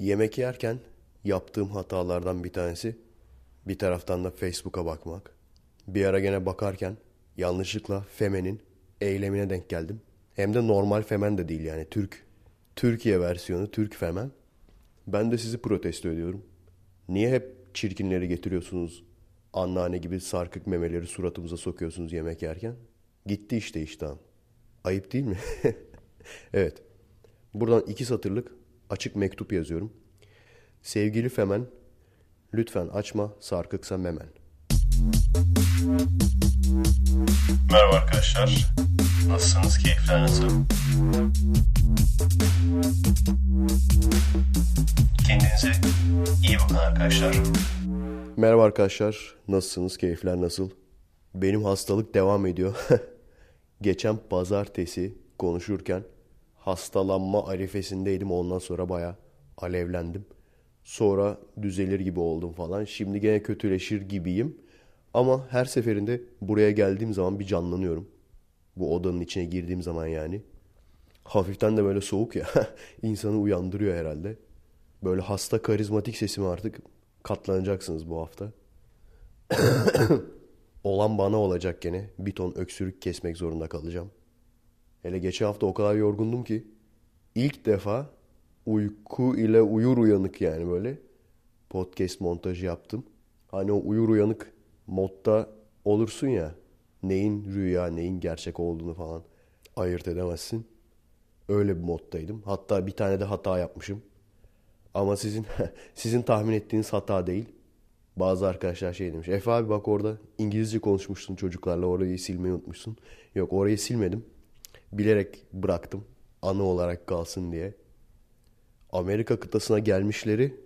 Yemek yerken yaptığım hatalardan bir tanesi bir taraftan da Facebook'a bakmak. Bir ara gene bakarken yanlışlıkla Femen'in eylemine denk geldim. Hem de normal Femen de değil yani Türk. Türkiye versiyonu Türk Femen. Ben de sizi protesto ediyorum. Niye hep çirkinleri getiriyorsunuz? Anneanne gibi sarkık memeleri suratımıza sokuyorsunuz yemek yerken. Gitti işte iştahım. Ayıp değil mi? evet. Buradan iki satırlık açık mektup yazıyorum. Sevgili Femen, lütfen açma sarkıksa memen. Merhaba arkadaşlar. Nasılsınız? Keyifler nasıl? Kendinize iyi bakın arkadaşlar. Merhaba arkadaşlar, nasılsınız? Keyifler nasıl? Benim hastalık devam ediyor. Geçen pazartesi konuşurken hastalanma arifesindeydim. Ondan sonra baya alevlendim. Sonra düzelir gibi oldum falan. Şimdi gene kötüleşir gibiyim. Ama her seferinde buraya geldiğim zaman bir canlanıyorum. Bu odanın içine girdiğim zaman yani. Hafiften de böyle soğuk ya. insanı uyandırıyor herhalde. Böyle hasta karizmatik sesimi artık katlanacaksınız bu hafta. Olan bana olacak gene. Bir ton öksürük kesmek zorunda kalacağım. Hele geçen hafta o kadar yorgundum ki ilk defa uyku ile uyur uyanık yani böyle podcast montajı yaptım. Hani o uyur uyanık modda olursun ya neyin rüya neyin gerçek olduğunu falan ayırt edemezsin. Öyle bir moddaydım. Hatta bir tane de hata yapmışım. Ama sizin sizin tahmin ettiğiniz hata değil. Bazı arkadaşlar şey demiş. Efe abi bak orada İngilizce konuşmuşsun çocuklarla orayı silmeyi unutmuşsun. Yok orayı silmedim. Bilerek bıraktım. Anı olarak kalsın diye. Amerika kıtasına gelmişleri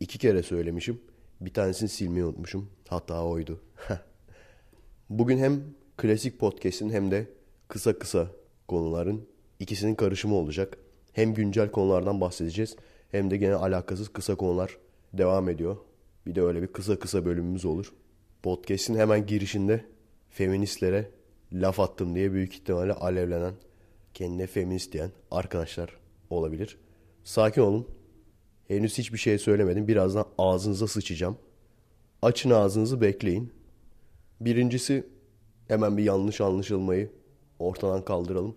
iki kere söylemişim. Bir tanesini silmeyi unutmuşum. Hata oydu. Bugün hem klasik podcast'in hem de kısa kısa konuların ikisinin karışımı olacak. Hem güncel konulardan bahsedeceğiz hem de gene alakasız kısa konular devam ediyor. Bir de öyle bir kısa kısa bölümümüz olur. Podcast'in hemen girişinde feministlere laf attım diye büyük ihtimalle alevlenen, kendine feminist diyen arkadaşlar olabilir. Sakin olun. Henüz hiçbir şey söylemedim. Birazdan ağzınıza sıçacağım. Açın ağzınızı bekleyin. Birincisi hemen bir yanlış anlaşılmayı ortadan kaldıralım.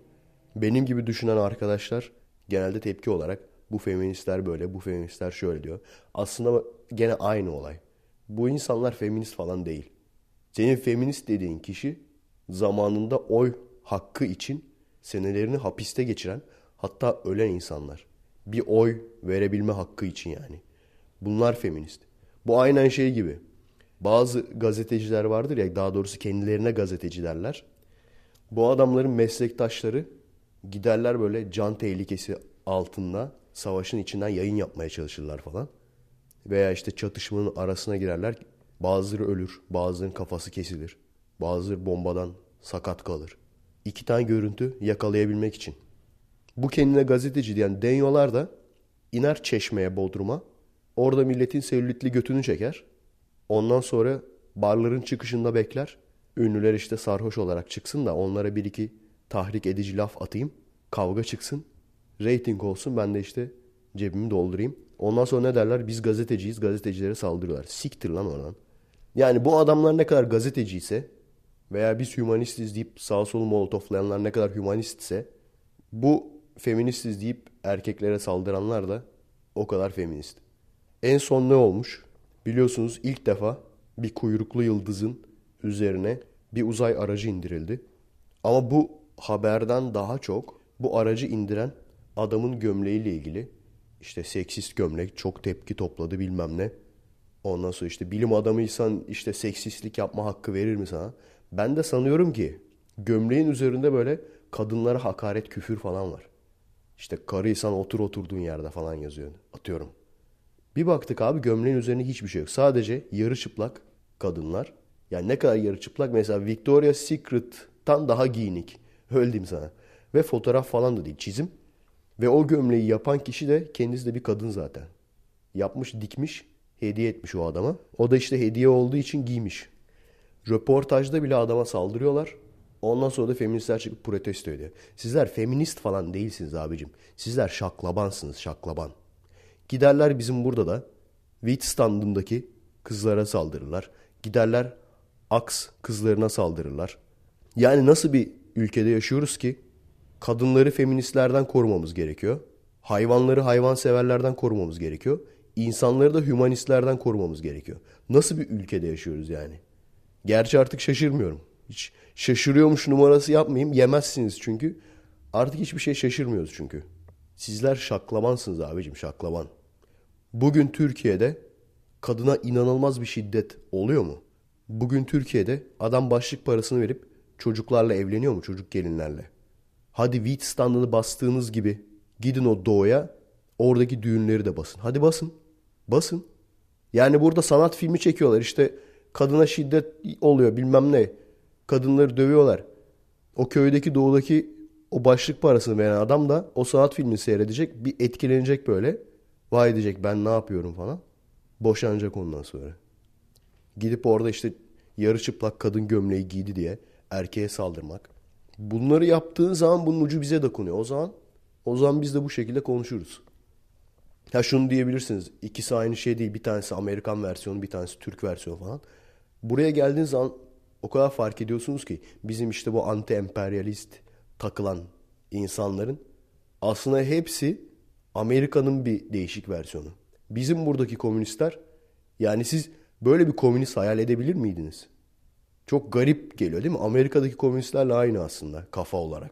Benim gibi düşünen arkadaşlar genelde tepki olarak bu feministler böyle, bu feministler şöyle diyor. Aslında gene aynı olay. Bu insanlar feminist falan değil. Senin feminist dediğin kişi zamanında oy hakkı için senelerini hapiste geçiren hatta ölen insanlar. Bir oy verebilme hakkı için yani. Bunlar feminist. Bu aynen şey gibi. Bazı gazeteciler vardır ya daha doğrusu kendilerine gazeteci derler. Bu adamların meslektaşları giderler böyle can tehlikesi altında savaşın içinden yayın yapmaya çalışırlar falan. Veya işte çatışmanın arasına girerler. Bazıları ölür, bazılarının kafası kesilir. Bazıları bombadan sakat kalır. İki tane görüntü yakalayabilmek için. Bu kendine gazeteci diyen denyolar da iner çeşmeye Bodrum'a. Orada milletin selülitli götünü çeker. Ondan sonra barların çıkışında bekler. Ünlüler işte sarhoş olarak çıksın da onlara bir iki tahrik edici laf atayım. Kavga çıksın. Rating olsun ben de işte cebimi doldurayım. Ondan sonra ne derler? Biz gazeteciyiz. Gazetecilere saldırıyorlar. Siktir lan oradan. Yani bu adamlar ne kadar gazeteciyse veya biz hümanistiz deyip sağ solu molotoflayanlar ne kadar hümanistse bu feministiz deyip erkeklere saldıranlar da o kadar feminist. En son ne olmuş? Biliyorsunuz ilk defa bir kuyruklu yıldızın üzerine bir uzay aracı indirildi. Ama bu haberden daha çok bu aracı indiren adamın gömleğiyle ilgili işte seksist gömlek çok tepki topladı bilmem ne. Ondan sonra işte bilim adamıysan işte seksistlik yapma hakkı verir mi sana? Ben de sanıyorum ki gömleğin üzerinde böyle kadınlara hakaret küfür falan var. İşte karıysan otur oturduğun yerde falan yazıyor. Atıyorum. Bir baktık abi gömleğin üzerinde hiçbir şey yok. Sadece yarı çıplak kadınlar. Yani ne kadar yarı çıplak mesela Victoria's Secret'tan daha giyinik. Öyle diyeyim sana. Ve fotoğraf falan da değil çizim. Ve o gömleği yapan kişi de kendisi de bir kadın zaten. Yapmış, dikmiş, hediye etmiş o adama. O da işte hediye olduğu için giymiş. Röportajda bile adama saldırıyorlar. Ondan sonra da feministler çıkıp protesto ediyor. Sizler feminist falan değilsiniz abicim. Sizler şaklabansınız şaklaban. Giderler bizim burada da wheat standındaki kızlara saldırırlar. Giderler aks kızlarına saldırırlar. Yani nasıl bir ülkede yaşıyoruz ki kadınları feministlerden korumamız gerekiyor. Hayvanları hayvanseverlerden korumamız gerekiyor. İnsanları da hümanistlerden korumamız gerekiyor. Nasıl bir ülkede yaşıyoruz yani? Gerçi artık şaşırmıyorum. Hiç şaşırıyormuş numarası yapmayayım. Yemezsiniz çünkü. Artık hiçbir şey şaşırmıyoruz çünkü. Sizler şaklamansınız abicim şaklaman. Bugün Türkiye'de kadına inanılmaz bir şiddet oluyor mu? Bugün Türkiye'de adam başlık parasını verip çocuklarla evleniyor mu? Çocuk gelinlerle. Hadi wheat standını bastığınız gibi gidin o doğuya oradaki düğünleri de basın. Hadi basın. Basın. Yani burada sanat filmi çekiyorlar. İşte kadına şiddet oluyor bilmem ne. Kadınları dövüyorlar. O köydeki doğudaki o başlık parasını veren adam da o sanat filmini seyredecek. Bir etkilenecek böyle. Vay diyecek ben ne yapıyorum falan. Boşanacak ondan sonra. Gidip orada işte yarı çıplak kadın gömleği giydi diye erkeğe saldırmak. Bunları yaptığın zaman bunun ucu bize dokunuyor. O zaman o zaman biz de bu şekilde konuşuruz. Ha şunu diyebilirsiniz. İkisi aynı şey değil. Bir tanesi Amerikan versiyonu, bir tanesi Türk versiyonu falan. Buraya geldiğiniz zaman o kadar fark ediyorsunuz ki bizim işte bu anti-emperyalist takılan insanların aslında hepsi Amerika'nın bir değişik versiyonu. Bizim buradaki komünistler yani siz böyle bir komünist hayal edebilir miydiniz? Çok garip geliyor değil mi? Amerika'daki komünistlerle aynı aslında kafa olarak.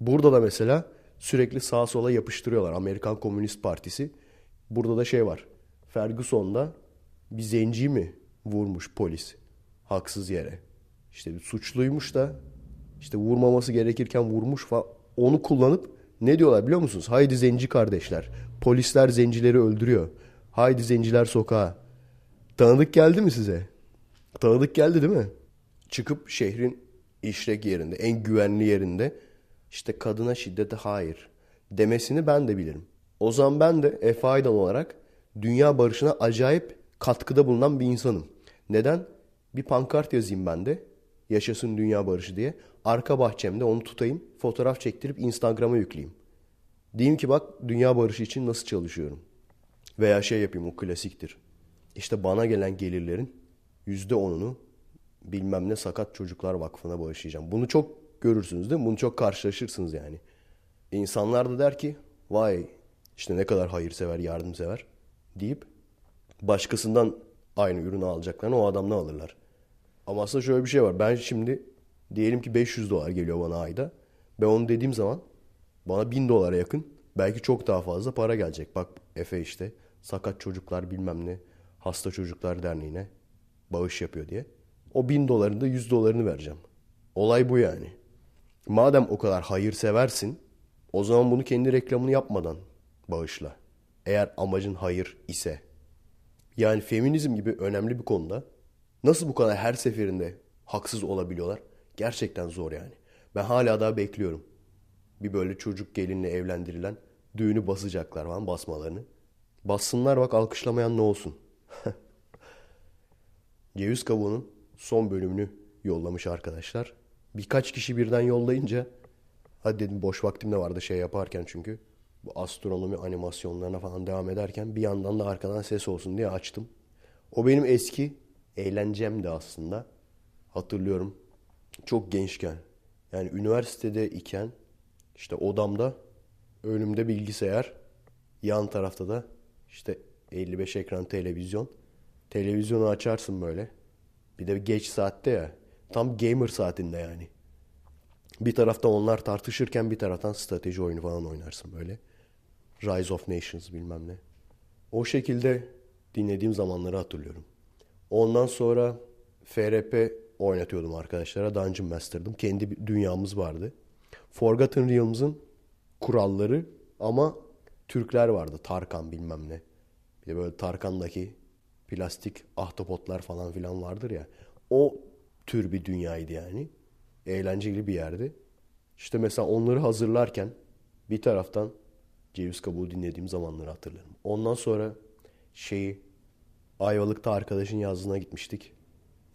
Burada da mesela sürekli sağa sola yapıştırıyorlar. Amerikan Komünist Partisi. Burada da şey var. Ferguson'da bir zenci mi vurmuş polis haksız yere. İşte bir suçluymuş da işte vurmaması gerekirken vurmuş falan. Onu kullanıp ne diyorlar biliyor musunuz? Haydi zenci kardeşler. Polisler zencileri öldürüyor. Haydi zenciler sokağa. Tanıdık geldi mi size? Tanıdık geldi değil mi? Çıkıp şehrin işlek yerinde, en güvenli yerinde işte kadına şiddete hayır demesini ben de bilirim. O zaman ben de Efe Aydan olarak dünya barışına acayip katkıda bulunan bir insanım. Neden? Bir pankart yazayım ben de. Yaşasın dünya barışı diye. Arka bahçemde onu tutayım. Fotoğraf çektirip Instagram'a yükleyeyim. Diyeyim ki bak dünya barışı için nasıl çalışıyorum. Veya şey yapayım o klasiktir. İşte bana gelen gelirlerin yüzde onunu bilmem ne sakat çocuklar vakfına bağışlayacağım. Bunu çok görürsünüz değil mi? Bunu çok karşılaşırsınız yani. İnsanlar da der ki vay işte ne kadar hayırsever, yardımsever deyip başkasından aynı ürünü alacaklarını o adamdan alırlar. Ama aslında şöyle bir şey var. Ben şimdi diyelim ki 500 dolar geliyor bana ayda. Ben onu dediğim zaman bana 1000 dolara yakın belki çok daha fazla para gelecek. Bak Efe işte sakat çocuklar bilmem ne hasta çocuklar derneğine bağış yapıyor diye. O 1000 doların da 100 dolarını vereceğim. Olay bu yani. Madem o kadar hayır seversin o zaman bunu kendi reklamını yapmadan bağışla. Eğer amacın hayır ise. Yani feminizm gibi önemli bir konuda nasıl bu kadar her seferinde haksız olabiliyorlar? Gerçekten zor yani. Ben hala daha bekliyorum. Bir böyle çocuk gelinle evlendirilen düğünü basacaklar falan basmalarını. Bassınlar bak alkışlamayan ne olsun. Ceviz kabuğunun son bölümünü yollamış arkadaşlar. Birkaç kişi birden yollayınca hadi dedim boş vaktim de vardı şey yaparken çünkü bu astronomi animasyonlarına falan devam ederken bir yandan da arkadan ses olsun diye açtım. O benim eski eğlencemdi aslında. Hatırlıyorum. Çok gençken. Yani üniversitede iken işte odamda önümde bilgisayar, yan tarafta da işte 55 ekran televizyon. Televizyonu açarsın böyle. Bir de geç saatte ya. Tam gamer saatinde yani. Bir taraftan onlar tartışırken bir taraftan strateji oyunu falan oynarsın böyle. Rise of Nations bilmem ne. O şekilde dinlediğim zamanları hatırlıyorum. Ondan sonra FRP oynatıyordum arkadaşlara. Dungeon Master'dım. Kendi bir dünyamız vardı. Forgotten Realms'ın kuralları ama Türkler vardı. Tarkan bilmem ne. Bir de böyle Tarkan'daki plastik ahtapotlar falan filan vardır ya. O tür bir dünyaydı yani. Eğlenceli bir yerdi. İşte mesela onları hazırlarken bir taraftan ceviz kabuğu dinlediğim zamanları hatırlarım. Ondan sonra şeyi Ayvalık'ta arkadaşın yazlığına gitmiştik.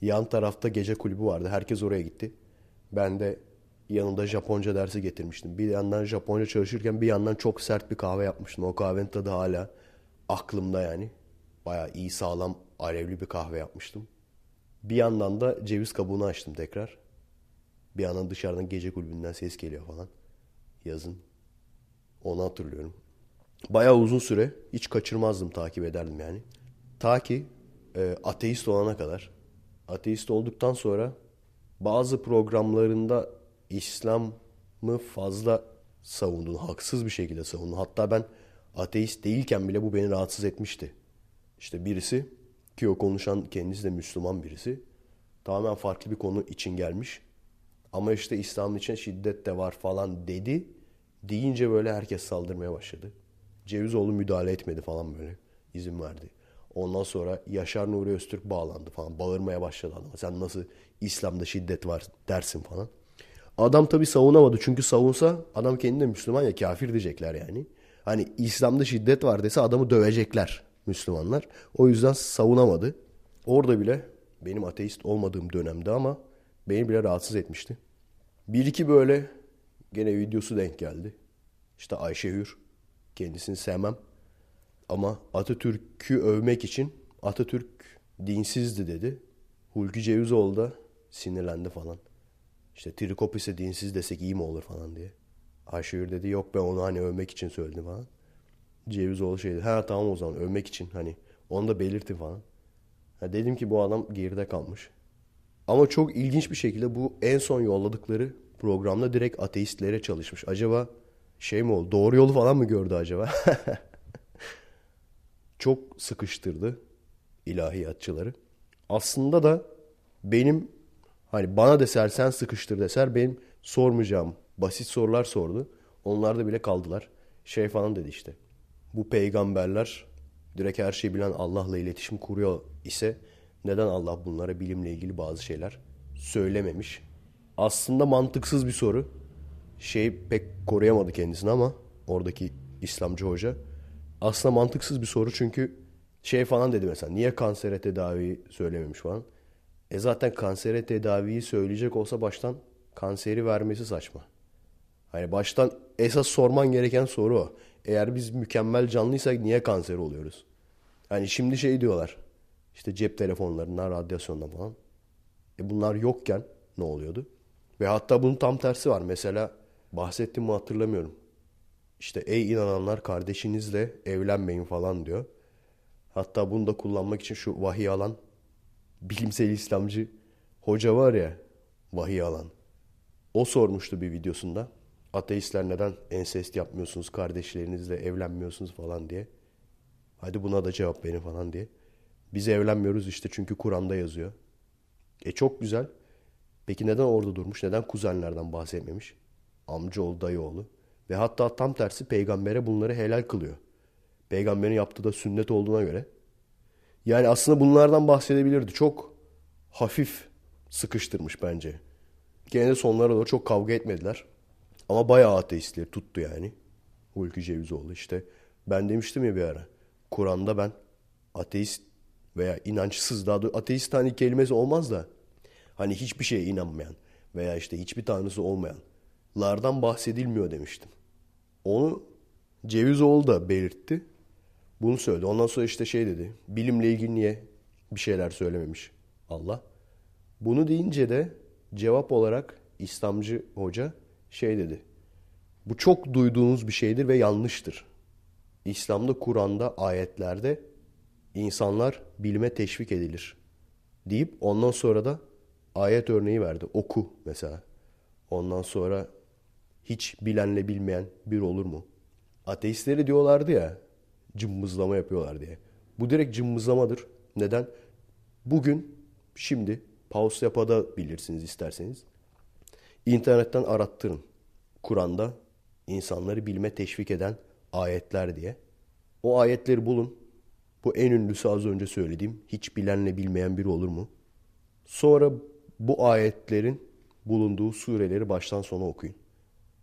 Yan tarafta gece kulübü vardı. Herkes oraya gitti. Ben de yanında Japonca dersi getirmiştim. Bir yandan Japonca çalışırken bir yandan çok sert bir kahve yapmıştım. O kahvenin tadı hala aklımda yani. Bayağı iyi sağlam alevli bir kahve yapmıştım. Bir yandan da ceviz kabuğunu açtım tekrar. Bir yandan dışarıdan gece kulübünden ses geliyor falan. Yazın. Onu hatırlıyorum. Bayağı uzun süre hiç kaçırmazdım takip ederdim yani. Ta ki e, ateist olana kadar. Ateist olduktan sonra bazı programlarında İslam'ı fazla savundun. Haksız bir şekilde savundun. Hatta ben ateist değilken bile bu beni rahatsız etmişti. İşte birisi ki o konuşan kendisi de Müslüman birisi. Tamamen farklı bir konu için gelmiş. Ama işte İslam'ın için şiddet de var falan dedi. Deyince böyle herkes saldırmaya başladı. Cevizoğlu müdahale etmedi falan böyle. izin verdi. Ondan sonra Yaşar Nuri Öztürk bağlandı falan. Bağırmaya başladı adama. Sen nasıl İslam'da şiddet var dersin falan. Adam tabii savunamadı. Çünkü savunsa adam kendine Müslüman ya kafir diyecekler yani. Hani İslam'da şiddet var dese adamı dövecekler Müslümanlar. O yüzden savunamadı. Orada bile benim ateist olmadığım dönemde ama beni bile rahatsız etmişti. Bir iki böyle gene videosu denk geldi. İşte Ayşe Hür. Kendisini sevmem. Ama Atatürk'ü övmek için Atatürk dinsizdi dedi. Hulki Cevizoğlu da sinirlendi falan. İşte Trikopis'e dinsiz desek iyi mi olur falan diye. Ayşegül dedi yok ben onu hani övmek için söyledim falan. Cevizoğlu şey dedi. Ha tamam o zaman övmek için hani onu da belirtin falan. Ha, dedim ki bu adam geride kalmış. Ama çok ilginç bir şekilde bu en son yolladıkları programda direkt ateistlere çalışmış. Acaba şey mi oldu? Doğru yolu falan mı gördü acaba? çok sıkıştırdı ilahiyatçıları. Aslında da benim hani bana deser sen sıkıştır deser benim sormayacağım basit sorular sordu. Onlar da bile kaldılar. Şey falan dedi işte. Bu peygamberler direkt her şeyi bilen Allah'la iletişim kuruyor ise neden Allah bunlara bilimle ilgili bazı şeyler söylememiş? Aslında mantıksız bir soru. Şey pek koruyamadı kendisini ama oradaki İslamcı hoca. Aslında mantıksız bir soru çünkü şey falan dedi mesela niye kansere tedavi söylememiş falan. E zaten kansere tedaviyi söyleyecek olsa baştan kanseri vermesi saçma. Hani baştan esas sorman gereken soru o. Eğer biz mükemmel canlıysak niye kanser oluyoruz? Hani şimdi şey diyorlar. İşte cep telefonlarından, radyasyondan falan. E bunlar yokken ne oluyordu? Ve hatta bunun tam tersi var. Mesela bahsettim mi hatırlamıyorum. İşte ey inananlar kardeşinizle evlenmeyin falan diyor. Hatta bunu da kullanmak için şu vahiy alan bilimsel İslamcı hoca var ya vahiy alan. O sormuştu bir videosunda. Ateistler neden ensest yapmıyorsunuz, kardeşlerinizle evlenmiyorsunuz falan diye. Hadi buna da cevap verin falan diye. Biz evlenmiyoruz işte çünkü Kur'an'da yazıyor. E çok güzel. Peki neden orada durmuş? Neden kuzenlerden bahsetmemiş? Amcaoğlu, dayıoğlu. Ve hatta tam tersi peygambere bunları helal kılıyor. Peygamberin yaptığı da sünnet olduğuna göre. Yani aslında bunlardan bahsedebilirdi. Çok hafif sıkıştırmış bence. Gene de sonlara doğru çok kavga etmediler. Ama bayağı ateistleri tuttu yani. Hulki Cevizoğlu işte. Ben demiştim ya bir ara. Kur'an'da ben ateist veya inançsız daha doğrusu ateist hani kelimesi olmaz da hani hiçbir şeye inanmayan veya işte hiçbir tanrısı olmayanlardan bahsedilmiyor demiştim. Onu Cevizoğlu da belirtti. Bunu söyledi. Ondan sonra işte şey dedi. Bilimle ilgili niye bir şeyler söylememiş Allah. Bunu deyince de cevap olarak İslamcı hoca şey dedi. Bu çok duyduğunuz bir şeydir ve yanlıştır. İslam'da, Kur'an'da, ayetlerde insanlar bilime teşvik edilir. Deyip ondan sonra da ayet örneği verdi. Oku mesela. Ondan sonra hiç bilenle bilmeyen bir olur mu? Ateistleri diyorlardı ya cımbızlama yapıyorlar diye. Bu direkt cımbızlamadır. Neden? Bugün, şimdi pause yapada bilirsiniz isterseniz. İnternetten arattırın. Kur'an'da insanları bilme teşvik eden ayetler diye. O ayetleri bulun. Bu en ünlüsü az önce söylediğim. Hiç bilenle bilmeyen biri olur mu? Sonra bu ayetlerin bulunduğu sureleri baştan sona okuyun.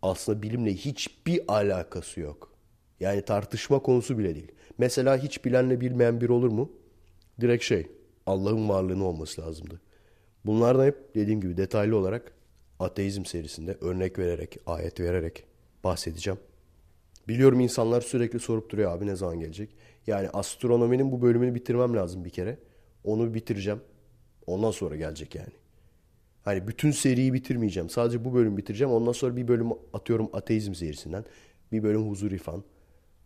Aslında bilimle hiçbir alakası yok. Yani tartışma konusu bile değil. Mesela hiç bilenle bilmeyen biri olur mu? Direkt şey, Allah'ın varlığını olması lazımdı. Bunlardan hep dediğim gibi detaylı olarak ateizm serisinde örnek vererek, ayet vererek bahsedeceğim. Biliyorum insanlar sürekli sorup duruyor abi ne zaman gelecek. Yani astronominin bu bölümünü bitirmem lazım bir kere. Onu bitireceğim. Ondan sonra gelecek yani. Hani bütün seriyi bitirmeyeceğim. Sadece bu bölümü bitireceğim. Ondan sonra bir bölüm atıyorum ateizm serisinden. Bir bölüm huzur ifan.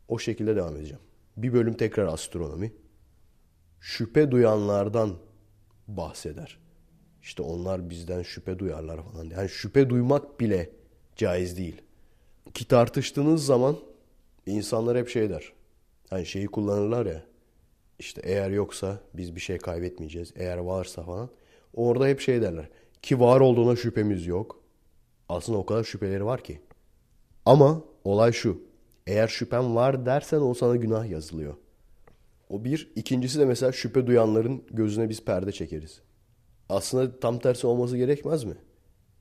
O şekilde devam edeceğim. Bir bölüm tekrar astronomi. Şüphe duyanlardan bahseder. İşte onlar bizden şüphe duyarlar falan. Yani şüphe duymak bile caiz değil. Ki tartıştığınız zaman insanlar hep şey der. Hani şeyi kullanırlar ya. İşte eğer yoksa biz bir şey kaybetmeyeceğiz. Eğer varsa falan. Orada hep şey derler. Ki var olduğuna şüphemiz yok. Aslında o kadar şüpheleri var ki. Ama olay şu. Eğer şüphen var dersen o sana günah yazılıyor. O bir. ikincisi de mesela şüphe duyanların gözüne biz perde çekeriz. Aslında tam tersi olması gerekmez mi?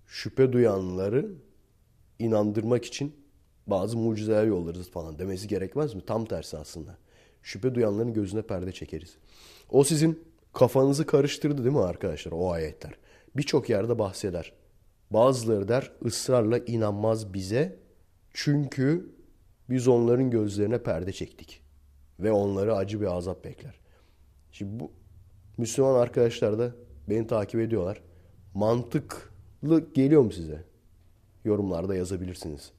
Şüphe duyanları inandırmak için bazı mucizeler yollarız falan demesi gerekmez mi? Tam tersi aslında. Şüphe duyanların gözüne perde çekeriz. O sizin kafanızı karıştırdı değil mi arkadaşlar o ayetler? Birçok yerde bahseder. Bazıları der ısrarla inanmaz bize çünkü biz onların gözlerine perde çektik. Ve onları acı bir azap bekler. Şimdi bu Müslüman arkadaşlar da beni takip ediyorlar. Mantıklı geliyor mu size? Yorumlarda yazabilirsiniz.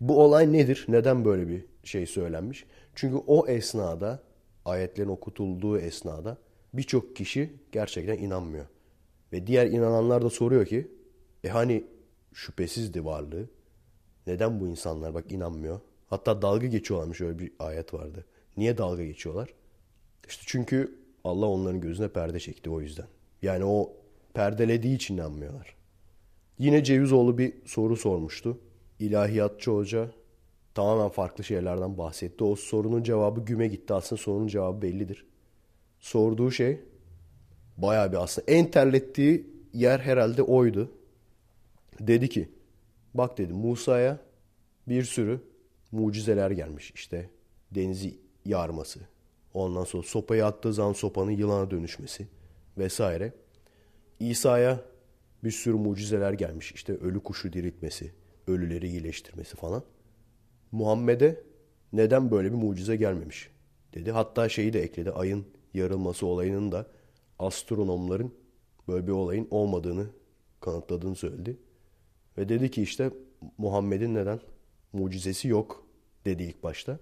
Bu olay nedir? Neden böyle bir şey söylenmiş? Çünkü o esnada, ayetlerin okutulduğu esnada birçok kişi gerçekten inanmıyor. Ve diğer inananlar da soruyor ki, e hani şüphesizdi varlığı. Neden bu insanlar bak inanmıyor? Hatta dalga geçiyorlarmış öyle bir ayet vardı. Niye dalga geçiyorlar? İşte çünkü Allah onların gözüne perde çekti o yüzden. Yani o perdelediği için inanmıyorlar. Yine Cevizoğlu bir soru sormuştu. İlahiyatçı hoca tamamen farklı şeylerden bahsetti. O sorunun cevabı güme gitti. Aslında sorunun cevabı bellidir. Sorduğu şey bayağı bir aslında en terlettiği yer herhalde oydu. Dedi ki bak dedi Musa'ya bir sürü mucizeler gelmiş. İşte denizi yarması. Ondan sonra sopayı attığı zaman sopanın yılana dönüşmesi vesaire. İsa'ya bir sürü mucizeler gelmiş. İşte ölü kuşu diriltmesi, ölüleri iyileştirmesi falan. Muhammed'e neden böyle bir mucize gelmemiş dedi. Hatta şeyi de ekledi. Ayın yarılması olayının da astronomların böyle bir olayın olmadığını kanıtladığını söyledi. Ve dedi ki işte Muhammed'in neden mucizesi yok dedi ilk başta.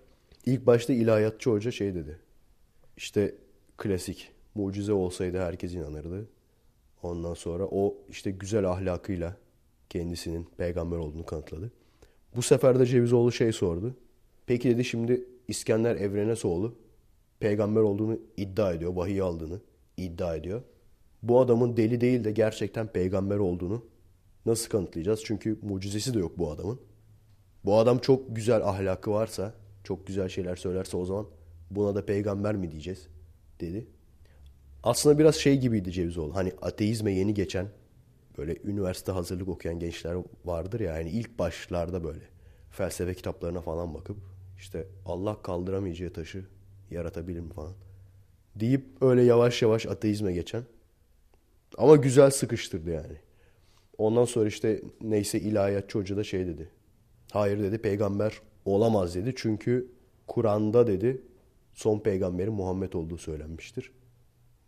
İlk başta ilahiyatçı hoca şey dedi. İşte klasik mucize olsaydı herkes inanırdı. Ondan sonra o işte güzel ahlakıyla kendisinin peygamber olduğunu kanıtladı. Bu sefer de Cevizoğlu şey sordu. Peki dedi şimdi İskender Evrenesoğlu peygamber olduğunu iddia ediyor. Vahiy aldığını iddia ediyor. Bu adamın deli değil de gerçekten peygamber olduğunu nasıl kanıtlayacağız? Çünkü mucizesi de yok bu adamın. Bu adam çok güzel ahlakı varsa, çok güzel şeyler söylerse o zaman buna da peygamber mi diyeceğiz? dedi. Aslında biraz şey gibiydi Cevizoğlu. Hani ateizme yeni geçen böyle üniversite hazırlık okuyan gençler vardır ya. Yani ilk başlarda böyle felsefe kitaplarına falan bakıp işte Allah kaldıramayacağı taşı yaratabilir mi falan. Deyip öyle yavaş yavaş ateizme geçen. Ama güzel sıkıştırdı yani. Ondan sonra işte neyse ilahiyatçı hoca da şey dedi. Hayır dedi peygamber olamaz dedi. Çünkü Kur'an'da dedi son peygamberin Muhammed olduğu söylenmiştir.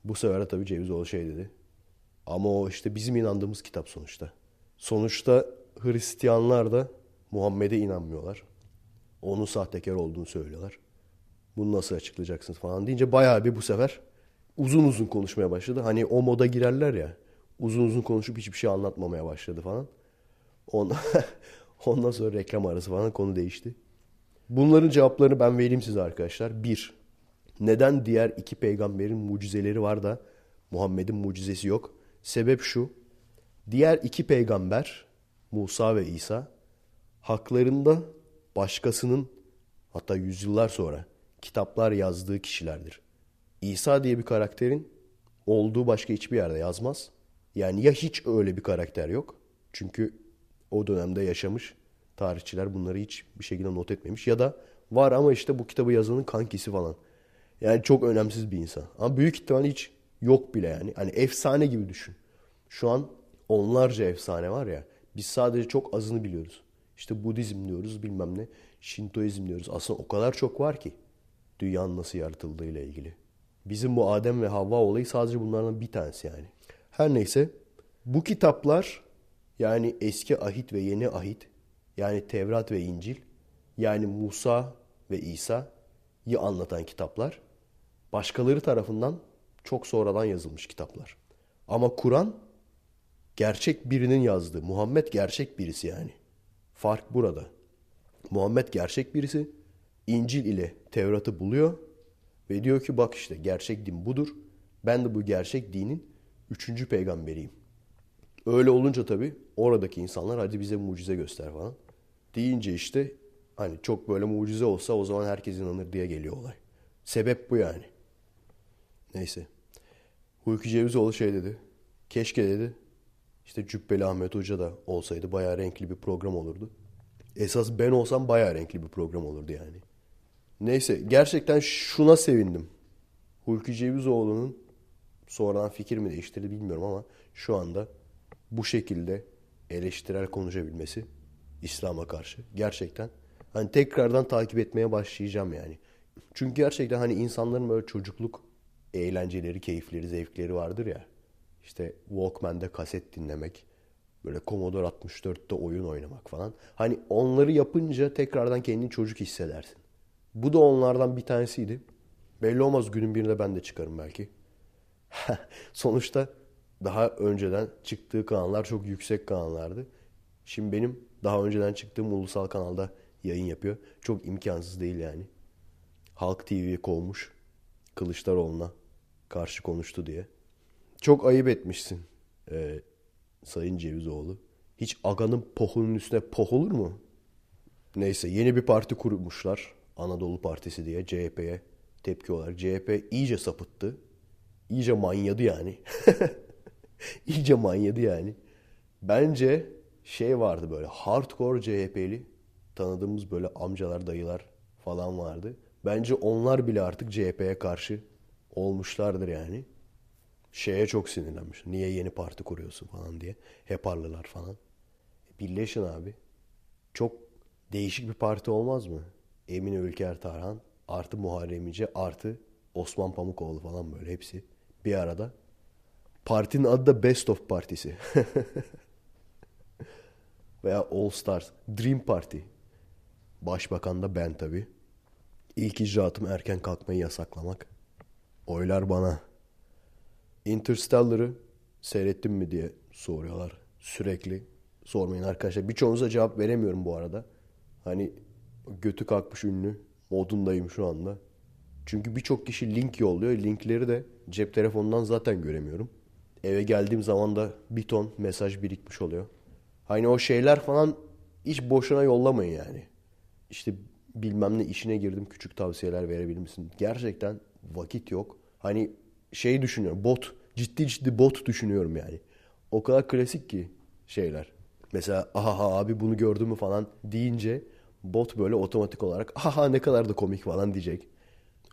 Bu sefer de tabii Cevizoğlu şey dedi. Ama o işte bizim inandığımız kitap sonuçta. Sonuçta Hristiyanlar da Muhammed'e inanmıyorlar. Onun sahtekar olduğunu söylüyorlar. Bunu nasıl açıklayacaksınız falan deyince bayağı bir bu sefer uzun uzun konuşmaya başladı. Hani o moda girerler ya. Uzun uzun konuşup hiçbir şey anlatmamaya başladı falan. Ondan, ondan sonra reklam arası falan konu değişti. Bunların cevaplarını ben vereyim size arkadaşlar. Bir, neden diğer iki peygamberin mucizeleri var da Muhammed'in mucizesi yok? Sebep şu. Diğer iki peygamber Musa ve İsa haklarında başkasının hatta yüzyıllar sonra kitaplar yazdığı kişilerdir. İsa diye bir karakterin olduğu başka hiçbir yerde yazmaz. Yani ya hiç öyle bir karakter yok. Çünkü o dönemde yaşamış tarihçiler bunları hiç bir şekilde not etmemiş. Ya da var ama işte bu kitabı yazanın kankisi falan. Yani çok önemsiz bir insan. Ama büyük ihtimal hiç yok bile yani. Hani efsane gibi düşün. Şu an onlarca efsane var ya. Biz sadece çok azını biliyoruz. İşte Budizm diyoruz bilmem ne. Şintoizm diyoruz. Aslında o kadar çok var ki. Dünyanın nasıl yaratıldığı ile ilgili. Bizim bu Adem ve Havva olayı sadece bunlardan bir tanesi yani. Her neyse bu kitaplar yani eski ahit ve yeni ahit yani Tevrat ve İncil yani Musa ve İsa'yı anlatan kitaplar başkaları tarafından çok sonradan yazılmış kitaplar. Ama Kur'an gerçek birinin yazdığı. Muhammed gerçek birisi yani. Fark burada. Muhammed gerçek birisi. İncil ile Tevrat'ı buluyor ve diyor ki bak işte gerçek din budur. Ben de bu gerçek dinin üçüncü peygamberiyim. Öyle olunca tabii oradaki insanlar hadi bize mucize göster falan. Deyince işte hani çok böyle mucize olsa o zaman herkes inanır diye geliyor olay. Sebep bu yani. Neyse. Hulki Cevizoğlu şey dedi. Keşke dedi. İşte Cübbeli Ahmet Hoca da olsaydı bayağı renkli bir program olurdu. Esas ben olsam bayağı renkli bir program olurdu yani. Neyse gerçekten şuna sevindim. Hulki Cevizoğlu'nun sonradan fikir mi değiştirdi bilmiyorum ama şu anda bu şekilde eleştirel konuşabilmesi İslam'a karşı gerçekten hani tekrardan takip etmeye başlayacağım yani. Çünkü gerçekten hani insanların böyle çocukluk eğlenceleri, keyifleri, zevkleri vardır ya. İşte Walkman'de kaset dinlemek, böyle Commodore 64'te oyun oynamak falan. Hani onları yapınca tekrardan kendini çocuk hissedersin. Bu da onlardan bir tanesiydi. Belli olmaz günün birinde ben de çıkarım belki. Sonuçta daha önceden çıktığı kanallar çok yüksek kanallardı. Şimdi benim daha önceden çıktığım ulusal kanalda yayın yapıyor. Çok imkansız değil yani. Halk TV'ye kovmuş. Kılıçdaroğlu'na karşı konuştu diye. Çok ayıp etmişsin e, Sayın Cevizoğlu. Hiç aganın pohunun üstüne poh olur mu? Neyse yeni bir parti kurmuşlar. Anadolu Partisi diye CHP'ye tepki olarak. CHP iyice sapıttı. İyice manyadı yani. iyice manyadı yani. Bence şey vardı böyle hardcore CHP'li tanıdığımız böyle amcalar, dayılar falan vardı. Bence onlar bile artık CHP'ye karşı olmuşlardır yani. Şeye çok sinirlenmiş. Niye yeni parti kuruyorsun falan diye. Heparlılar falan. Birleşin abi. Çok değişik bir parti olmaz mı? Emine Ülker Tarhan artı Muharrem İnce artı Osman Pamukoğlu falan böyle hepsi bir arada. Partinin adı da Best of Partisi. Veya All Stars. Dream Party. Başbakan da ben tabii. İlk icraatım erken kalkmayı yasaklamak. Oylar bana. Interstellar'ı seyrettim mi diye soruyorlar sürekli. Sormayın arkadaşlar. Birçoğunuza cevap veremiyorum bu arada. Hani götü kalkmış ünlü modundayım şu anda. Çünkü birçok kişi link yolluyor. Linkleri de cep telefonundan zaten göremiyorum. Eve geldiğim zaman da bir ton mesaj birikmiş oluyor. Hani o şeyler falan hiç boşuna yollamayın yani. İşte bilmem ne işine girdim küçük tavsiyeler verebilir misin? Gerçekten vakit yok. Hani şey düşünüyorum bot ciddi ciddi bot düşünüyorum yani. O kadar klasik ki şeyler. Mesela aha abi bunu gördün mü falan deyince bot böyle otomatik olarak aha ne kadar da komik falan diyecek.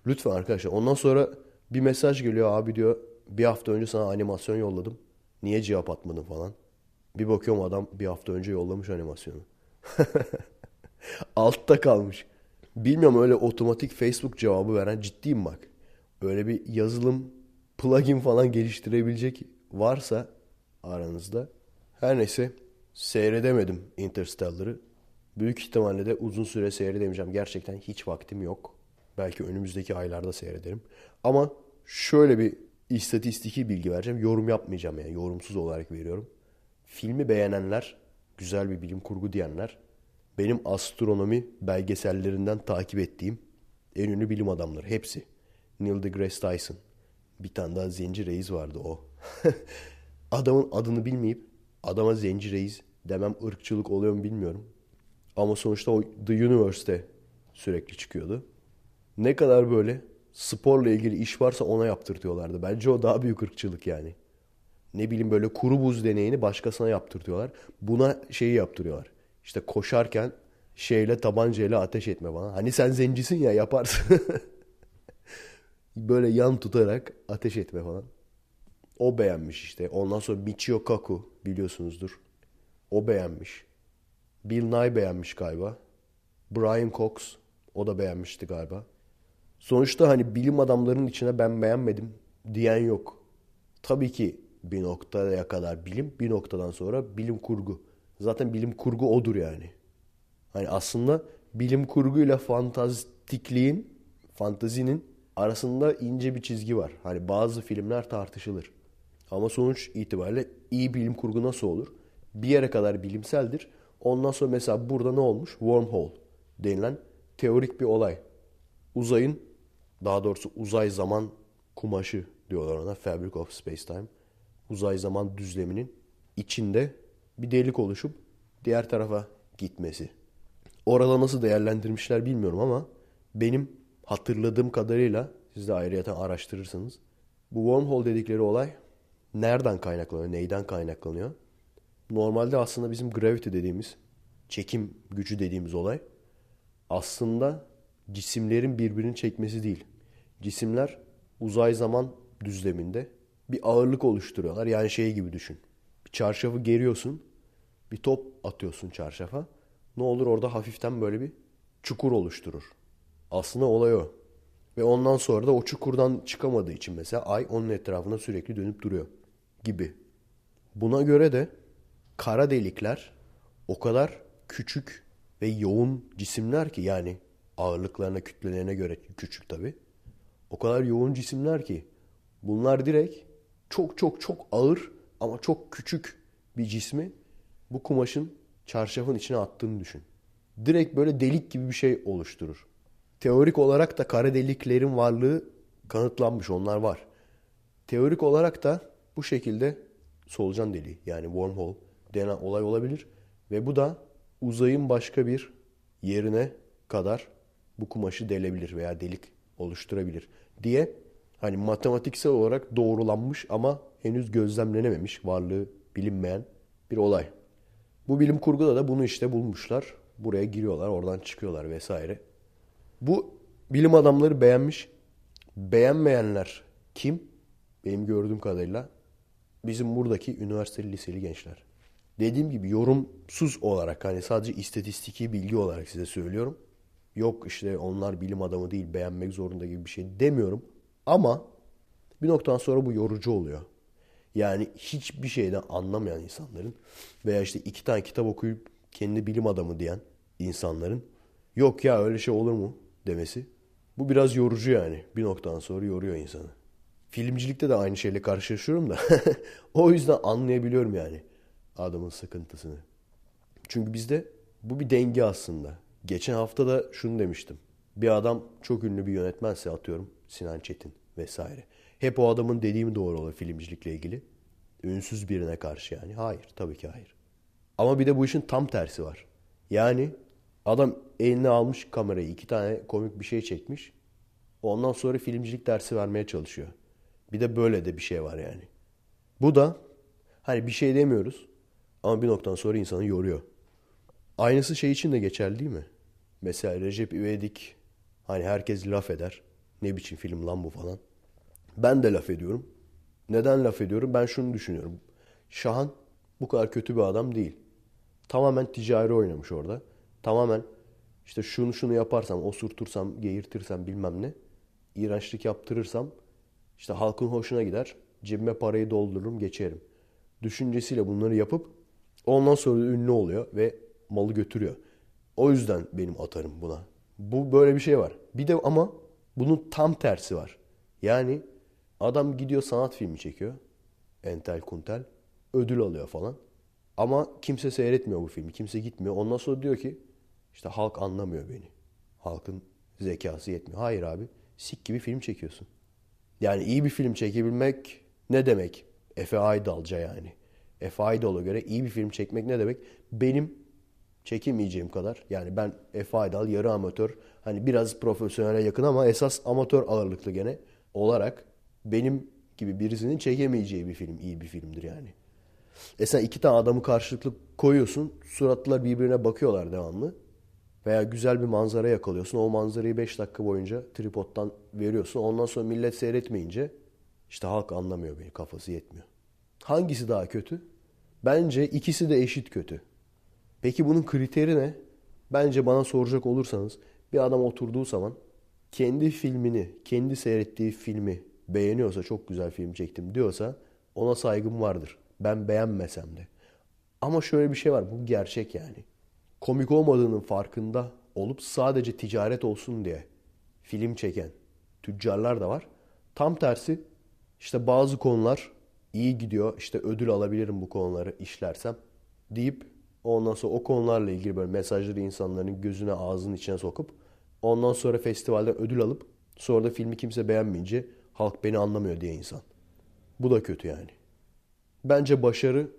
Lütfen arkadaşlar ondan sonra bir mesaj geliyor abi diyor bir hafta önce sana animasyon yolladım. Niye cevap atmadın falan. Bir bakıyorum adam bir hafta önce yollamış animasyonu. Altta kalmış. Bilmiyorum öyle otomatik Facebook cevabı veren ciddiyim bak. Öyle bir yazılım plugin falan geliştirebilecek varsa aranızda. Her neyse seyredemedim Interstellar'ı. Büyük ihtimalle de uzun süre seyredemeyeceğim. Gerçekten hiç vaktim yok. Belki önümüzdeki aylarda seyrederim. Ama şöyle bir istatistiki bilgi vereceğim. Yorum yapmayacağım yani. Yorumsuz olarak veriyorum. Filmi beğenenler, güzel bir bilim kurgu diyenler, benim astronomi belgesellerinden takip ettiğim en ünlü bilim adamları. Hepsi. Neil deGrasse Tyson. Bir tane daha Zenci Reis vardı o. Adamın adını bilmeyip adama Zenci Reis demem ırkçılık oluyor mu bilmiyorum. Ama sonuçta o The Universe'te sürekli çıkıyordu. Ne kadar böyle sporla ilgili iş varsa ona yaptırtıyorlardı. Bence o daha büyük ırkçılık yani. Ne bileyim böyle kuru buz deneyini başkasına yaptırtıyorlar. Buna şeyi yaptırıyorlar. İşte koşarken şeyle tabancayla ateş etme bana. Hani sen zencisin ya yaparsın. böyle yan tutarak ateş etme falan. O beğenmiş işte. Ondan sonra Michio Kaku biliyorsunuzdur. O beğenmiş. Bill Nye beğenmiş galiba. Brian Cox o da beğenmişti galiba. Sonuçta hani bilim adamlarının içine ben beğenmedim diyen yok. Tabii ki bir noktaya kadar bilim, bir noktadan sonra bilim kurgu. Zaten bilim kurgu odur yani. Hani aslında bilim kurguyla fantastikliğin, fantazinin arasında ince bir çizgi var. Hani bazı filmler tartışılır. Ama sonuç itibariyle iyi bilim kurgu nasıl olur? Bir yere kadar bilimseldir. Ondan sonra mesela burada ne olmuş? Wormhole denilen teorik bir olay. Uzayın, daha doğrusu uzay zaman kumaşı diyorlar ona. Fabric of Space-Time. Uzay zaman düzleminin içinde bir delik oluşup diğer tarafa gitmesi. Orada nasıl değerlendirmişler bilmiyorum ama benim hatırladığım kadarıyla siz de ayrıyeten araştırırsınız. Bu wormhole dedikleri olay nereden kaynaklanıyor, neyden kaynaklanıyor? Normalde aslında bizim gravity dediğimiz, çekim gücü dediğimiz olay aslında cisimlerin birbirini çekmesi değil. Cisimler uzay zaman düzleminde bir ağırlık oluşturuyorlar. Yani şey gibi düşün. Bir çarşafı geriyorsun, bir top atıyorsun çarşafa. Ne olur orada hafiften böyle bir çukur oluşturur. Aslında olay o. Ve ondan sonra da o çukurdan çıkamadığı için mesela ay onun etrafına sürekli dönüp duruyor gibi. Buna göre de kara delikler o kadar küçük ve yoğun cisimler ki yani ağırlıklarına, kütlelerine göre küçük tabi. O kadar yoğun cisimler ki bunlar direkt çok çok çok ağır ama çok küçük bir cismi bu kumaşın çarşafın içine attığını düşün. Direkt böyle delik gibi bir şey oluşturur. Teorik olarak da kara deliklerin varlığı kanıtlanmış. Onlar var. Teorik olarak da bu şekilde solucan deliği yani wormhole denen olay olabilir. Ve bu da uzayın başka bir yerine kadar bu kumaşı delebilir veya delik oluşturabilir diye hani matematiksel olarak doğrulanmış ama henüz gözlemlenememiş varlığı bilinmeyen bir olay. Bu bilim kurguda da bunu işte bulmuşlar. Buraya giriyorlar, oradan çıkıyorlar vesaire. Bu bilim adamları beğenmiş. Beğenmeyenler kim? Benim gördüğüm kadarıyla bizim buradaki üniversiteli liseli gençler. Dediğim gibi yorumsuz olarak hani sadece istatistiki bilgi olarak size söylüyorum. Yok işte onlar bilim adamı değil beğenmek zorunda gibi bir şey demiyorum. Ama bir noktadan sonra bu yorucu oluyor. Yani hiçbir şeyden anlamayan insanların veya işte iki tane kitap okuyup kendi bilim adamı diyen insanların yok ya öyle şey olur mu demesi. Bu biraz yorucu yani. Bir noktadan sonra yoruyor insanı. Filmcilikte de aynı şeyle karşılaşıyorum da o yüzden anlayabiliyorum yani adamın sıkıntısını. Çünkü bizde bu bir denge aslında. Geçen hafta da şunu demiştim. Bir adam çok ünlü bir yönetmense atıyorum Sinan Çetin vesaire. Hep o adamın dediğimi doğru olur filmcilikle ilgili. Ünsüz birine karşı yani. Hayır tabii ki hayır. Ama bir de bu işin tam tersi var. Yani adam eline almış kamerayı iki tane komik bir şey çekmiş. Ondan sonra filmcilik dersi vermeye çalışıyor. Bir de böyle de bir şey var yani. Bu da hani bir şey demiyoruz ama bir noktadan sonra insanı yoruyor. Aynısı şey için de geçerli değil mi? Mesela Recep İvedik hani herkes laf eder. Ne biçim film lan bu falan. Ben de laf ediyorum. Neden laf ediyorum? Ben şunu düşünüyorum. Şahan bu kadar kötü bir adam değil. Tamamen ticari oynamış orada. Tamamen işte şunu şunu yaparsam, osurtursam, geğirtirsem bilmem ne. iğrençlik yaptırırsam işte halkın hoşuna gider. Cebime parayı doldururum geçerim. Düşüncesiyle bunları yapıp ondan sonra ünlü oluyor ve malı götürüyor. O yüzden benim atarım buna. Bu böyle bir şey var. Bir de ama bunun tam tersi var. Yani adam gidiyor sanat filmi çekiyor. Entel kuntel. Ödül alıyor falan. Ama kimse seyretmiyor bu filmi. Kimse gitmiyor. Ondan sonra diyor ki işte halk anlamıyor beni. Halkın zekası yetmiyor. Hayır abi. Sik gibi film çekiyorsun. Yani iyi bir film çekebilmek ne demek? Efe Aydalca yani. Efe Aydal'a göre iyi bir film çekmek ne demek? Benim çekemeyeceğim kadar. Yani ben Efe Aydal yarı amatör. Hani biraz profesyonele yakın ama esas amatör ağırlıklı gene olarak benim gibi birisinin çekemeyeceği bir film iyi bir filmdir yani. E sen iki tane adamı karşılıklı koyuyorsun. Suratlar birbirine bakıyorlar devamlı. Veya güzel bir manzara yakalıyorsun. O manzarayı 5 dakika boyunca tripodtan veriyorsun. Ondan sonra millet seyretmeyince işte halk anlamıyor beni. Kafası yetmiyor. Hangisi daha kötü? Bence ikisi de eşit kötü. Peki bunun kriteri ne? Bence bana soracak olursanız bir adam oturduğu zaman kendi filmini, kendi seyrettiği filmi beğeniyorsa çok güzel film çektim diyorsa ona saygım vardır. Ben beğenmesem de. Ama şöyle bir şey var bu gerçek yani. Komik olmadığının farkında olup sadece ticaret olsun diye film çeken tüccarlar da var. Tam tersi işte bazı konular iyi gidiyor işte ödül alabilirim bu konuları işlersem deyip ondan sonra o konularla ilgili böyle mesajları insanların gözüne ağzının içine sokup ondan sonra festivalden ödül alıp sonra da filmi kimse beğenmeyince halk beni anlamıyor diye insan. Bu da kötü yani. Bence başarı,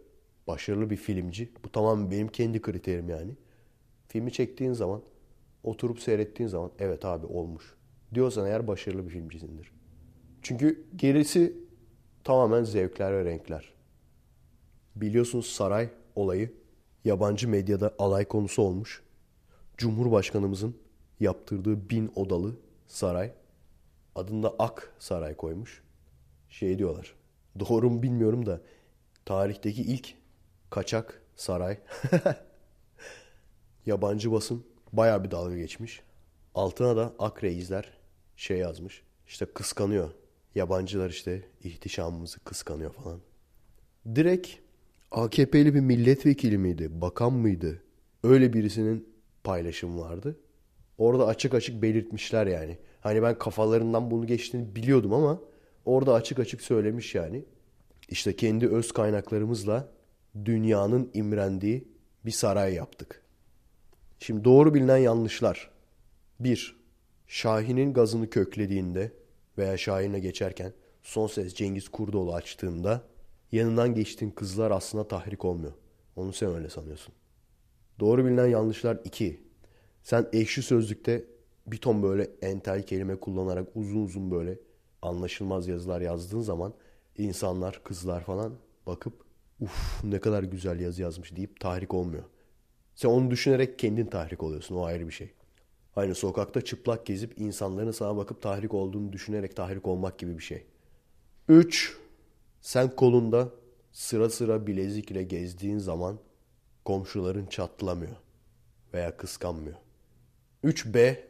başarılı bir filmci. Bu tamamen benim kendi kriterim yani. Filmi çektiğin zaman, oturup seyrettiğin zaman evet abi olmuş. Diyorsan eğer başarılı bir filmcisindir. Çünkü gerisi tamamen zevkler ve renkler. Biliyorsunuz saray olayı yabancı medyada alay konusu olmuş. Cumhurbaşkanımızın yaptırdığı bin odalı saray adında Ak Saray koymuş. Şey diyorlar. Doğru mu bilmiyorum da tarihteki ilk kaçak saray. Yabancı basın bayağı bir dalga geçmiş. Altına da Ak Reisler şey yazmış. İşte kıskanıyor. Yabancılar işte ihtişamımızı kıskanıyor falan. Direkt AKP'li bir milletvekili miydi? Bakan mıydı? Öyle birisinin paylaşımı vardı. Orada açık açık belirtmişler yani. Hani ben kafalarından bunu geçtiğini biliyordum ama orada açık açık söylemiş yani. İşte kendi öz kaynaklarımızla dünyanın imrendiği bir saray yaptık. Şimdi doğru bilinen yanlışlar. 1. Şahin'in gazını köklediğinde veya Şahin'e geçerken son ses Cengiz Kurdoğlu açtığında yanından geçtiğin kızlar aslında tahrik olmuyor. Onu sen öyle sanıyorsun. Doğru bilinen yanlışlar 2. Sen ekşi sözlükte bir ton böyle entel kelime kullanarak uzun uzun böyle anlaşılmaz yazılar yazdığın zaman insanlar, kızlar falan bakıp uf ne kadar güzel yazı yazmış deyip tahrik olmuyor. Sen onu düşünerek kendin tahrik oluyorsun. O ayrı bir şey. Aynı sokakta çıplak gezip insanların sana bakıp tahrik olduğunu düşünerek tahrik olmak gibi bir şey. 3. Sen kolunda sıra sıra bilezik ile gezdiğin zaman komşuların çatlamıyor veya kıskanmıyor. 3B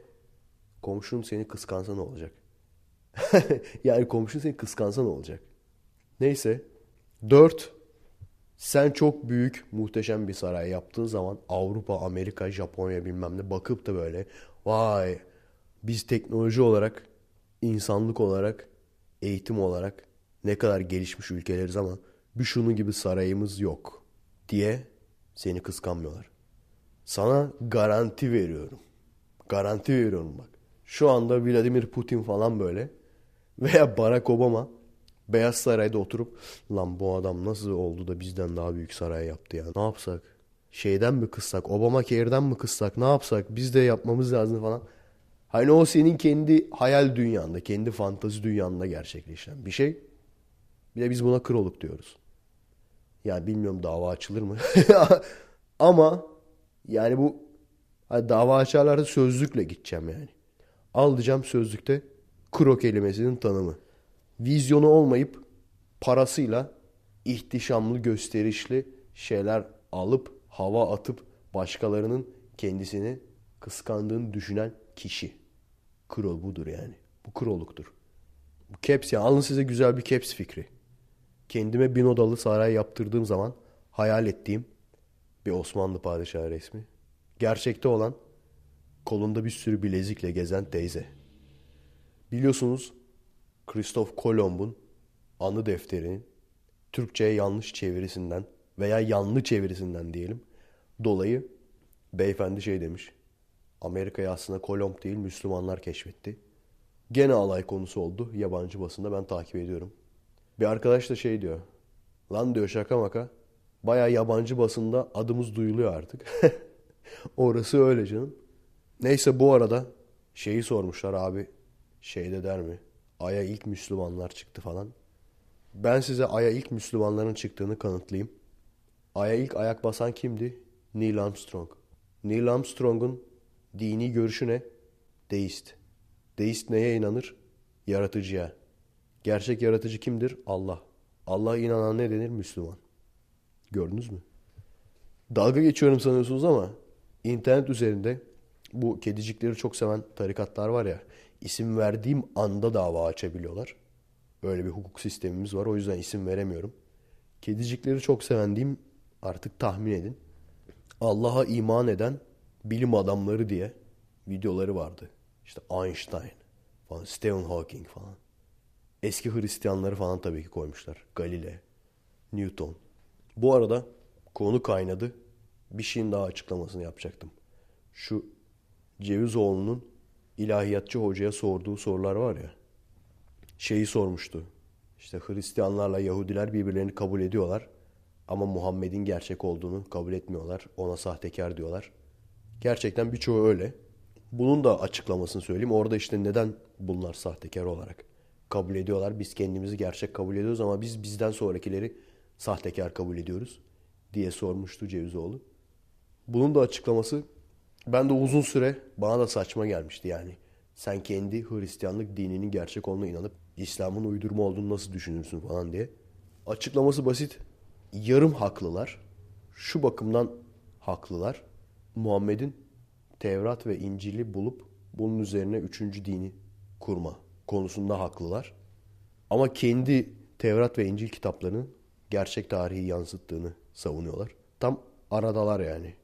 komşun seni kıskansa ne olacak? yani komşun seni kıskansa ne olacak? Neyse. 4 sen çok büyük, muhteşem bir saray yaptığın zaman Avrupa, Amerika, Japonya bilmem ne bakıp da böyle vay biz teknoloji olarak, insanlık olarak, eğitim olarak ne kadar gelişmiş ülkeleriz ama bir şunun gibi sarayımız yok diye seni kıskanmıyorlar. Sana garanti veriyorum. Garanti veriyorum bak. Şu anda Vladimir Putin falan böyle veya Barack Obama Beyaz Saray'da oturup lan bu adam nasıl oldu da bizden daha büyük saray yaptı ya. Ne yapsak? Şeyden mi kıssak? Obama Care'den mi kıssak? Ne yapsak? Biz de yapmamız lazım falan. Hani o senin kendi hayal dünyanda, kendi fantazi dünyanda gerçekleşen bir şey. Bir de biz buna kroluk diyoruz. Yani bilmiyorum dava açılır mı? Ama yani bu hani dava açarlarda sözlükle gideceğim yani. Alacağım sözlükte kro kelimesinin tanımı vizyonu olmayıp parasıyla ihtişamlı, gösterişli şeyler alıp hava atıp başkalarının kendisini kıskandığını düşünen kişi. Krol budur yani. Bu kroluktur. Bu caps ya. Alın size güzel bir caps fikri. Kendime bin odalı saray yaptırdığım zaman hayal ettiğim bir Osmanlı padişahı resmi. Gerçekte olan kolunda bir sürü bilezikle gezen teyze. Biliyorsunuz Kristof Kolomb'un anı defterinin Türkçe'ye yanlış çevirisinden veya yanlı çevirisinden diyelim dolayı beyefendi şey demiş. Amerika'yı aslında Kolomb değil Müslümanlar keşfetti. Gene alay konusu oldu yabancı basında ben takip ediyorum. Bir arkadaş da şey diyor. Lan diyor şaka maka. Baya yabancı basında adımız duyuluyor artık. Orası öyle canım. Neyse bu arada şeyi sormuşlar abi şeyde der mi? Ay'a ilk Müslümanlar çıktı falan. Ben size Ay'a ilk Müslümanların çıktığını kanıtlayayım. Ay'a ilk ayak basan kimdi? Neil Armstrong. Neil Armstrong'un dini görüşü ne? Deist. Deist neye inanır? Yaratıcıya. Gerçek yaratıcı kimdir? Allah. Allah inanan ne denir? Müslüman. Gördünüz mü? Dalga geçiyorum sanıyorsunuz ama internet üzerinde bu kedicikleri çok seven tarikatlar var ya. isim verdiğim anda dava açabiliyorlar. Öyle bir hukuk sistemimiz var. O yüzden isim veremiyorum. Kedicikleri çok sevendiğim artık tahmin edin. Allah'a iman eden bilim adamları diye videoları vardı. İşte Einstein falan, Stephen Hawking falan. Eski Hristiyanları falan tabii ki koymuşlar. Galile, Newton. Bu arada konu kaynadı. Bir şeyin daha açıklamasını yapacaktım. Şu Cevizoğlu'nun ilahiyatçı hocaya sorduğu sorular var ya. Şeyi sormuştu. İşte Hristiyanlarla Yahudiler birbirlerini kabul ediyorlar. Ama Muhammed'in gerçek olduğunu kabul etmiyorlar. Ona sahtekar diyorlar. Gerçekten birçoğu öyle. Bunun da açıklamasını söyleyeyim. Orada işte neden bunlar sahtekar olarak kabul ediyorlar. Biz kendimizi gerçek kabul ediyoruz ama biz bizden sonrakileri sahtekar kabul ediyoruz diye sormuştu Cevizoğlu. Bunun da açıklaması ben de uzun süre bana da saçma gelmişti yani. Sen kendi Hristiyanlık dininin gerçek olduğuna inanıp İslam'ın uydurma olduğunu nasıl düşünürsün falan diye. Açıklaması basit. Yarım haklılar. Şu bakımdan haklılar. Muhammed'in Tevrat ve İncil'i bulup bunun üzerine üçüncü dini kurma konusunda haklılar. Ama kendi Tevrat ve İncil kitaplarının gerçek tarihi yansıttığını savunuyorlar. Tam aradalar yani.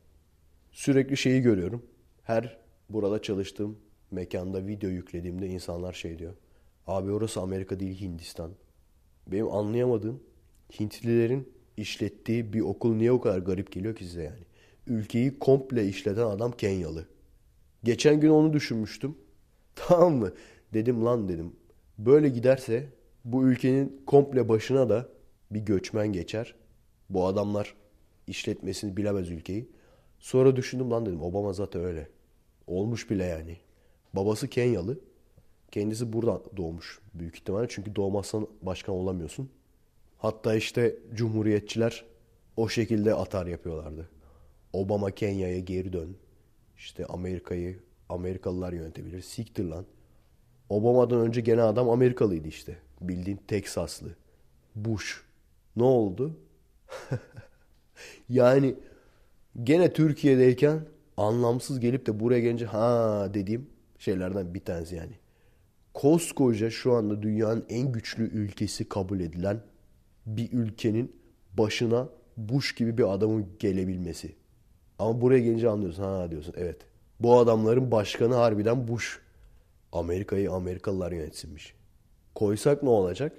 Sürekli şeyi görüyorum. Her burada çalıştığım mekanda video yüklediğimde insanlar şey diyor. Abi orası Amerika değil Hindistan. Benim anlayamadığım Hintlilerin işlettiği bir okul niye o kadar garip geliyor ki size yani. Ülkeyi komple işleten adam Kenyalı. Geçen gün onu düşünmüştüm. Tamam mı? Dedim lan dedim. Böyle giderse bu ülkenin komple başına da bir göçmen geçer. Bu adamlar işletmesini bilemez ülkeyi. Sonra düşündüm lan dedim Obama zaten öyle. Olmuş bile yani. Babası Kenyalı. Kendisi burada doğmuş büyük ihtimalle. Çünkü doğmazsan başkan olamıyorsun. Hatta işte cumhuriyetçiler o şekilde atar yapıyorlardı. Obama Kenya'ya geri dön. İşte Amerika'yı Amerikalılar yönetebilir. Siktir lan. Obama'dan önce gene adam Amerikalıydı işte. Bildiğin Teksaslı. Bush. Ne oldu? yani gene Türkiye'deyken anlamsız gelip de buraya gelince ha dediğim şeylerden bir tanesi yani. Koskoca şu anda dünyanın en güçlü ülkesi kabul edilen bir ülkenin başına Bush gibi bir adamın gelebilmesi. Ama buraya gelince anlıyorsun. Ha diyorsun evet. Bu adamların başkanı harbiden Bush. Amerika'yı Amerikalılar yönetsinmiş. Koysak ne olacak?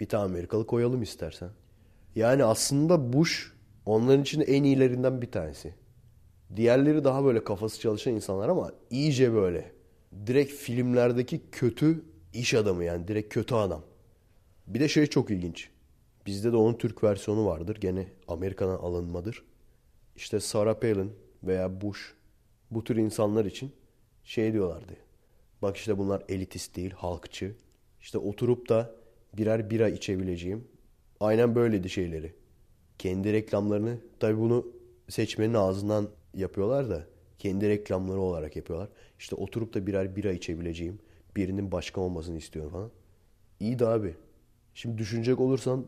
Bir tane Amerikalı koyalım istersen. Yani aslında Bush onların için en iyilerinden bir tanesi. Diğerleri daha böyle kafası çalışan insanlar ama iyice böyle. Direkt filmlerdeki kötü iş adamı yani direkt kötü adam. Bir de şey çok ilginç. Bizde de onun Türk versiyonu vardır. Gene Amerika'dan alınmadır. İşte Sarah Palin veya Bush bu tür insanlar için şey diyorlardı. Bak işte bunlar elitist değil, halkçı. İşte oturup da birer bira içebileceğim. Aynen böyleydi şeyleri. Kendi reklamlarını tabi bunu seçmenin ağzından yapıyorlar da kendi reklamları olarak yapıyorlar. İşte oturup da birer bira içebileceğim. Birinin başkan olmasını istiyorum falan. İyi de abi. Şimdi düşünecek olursan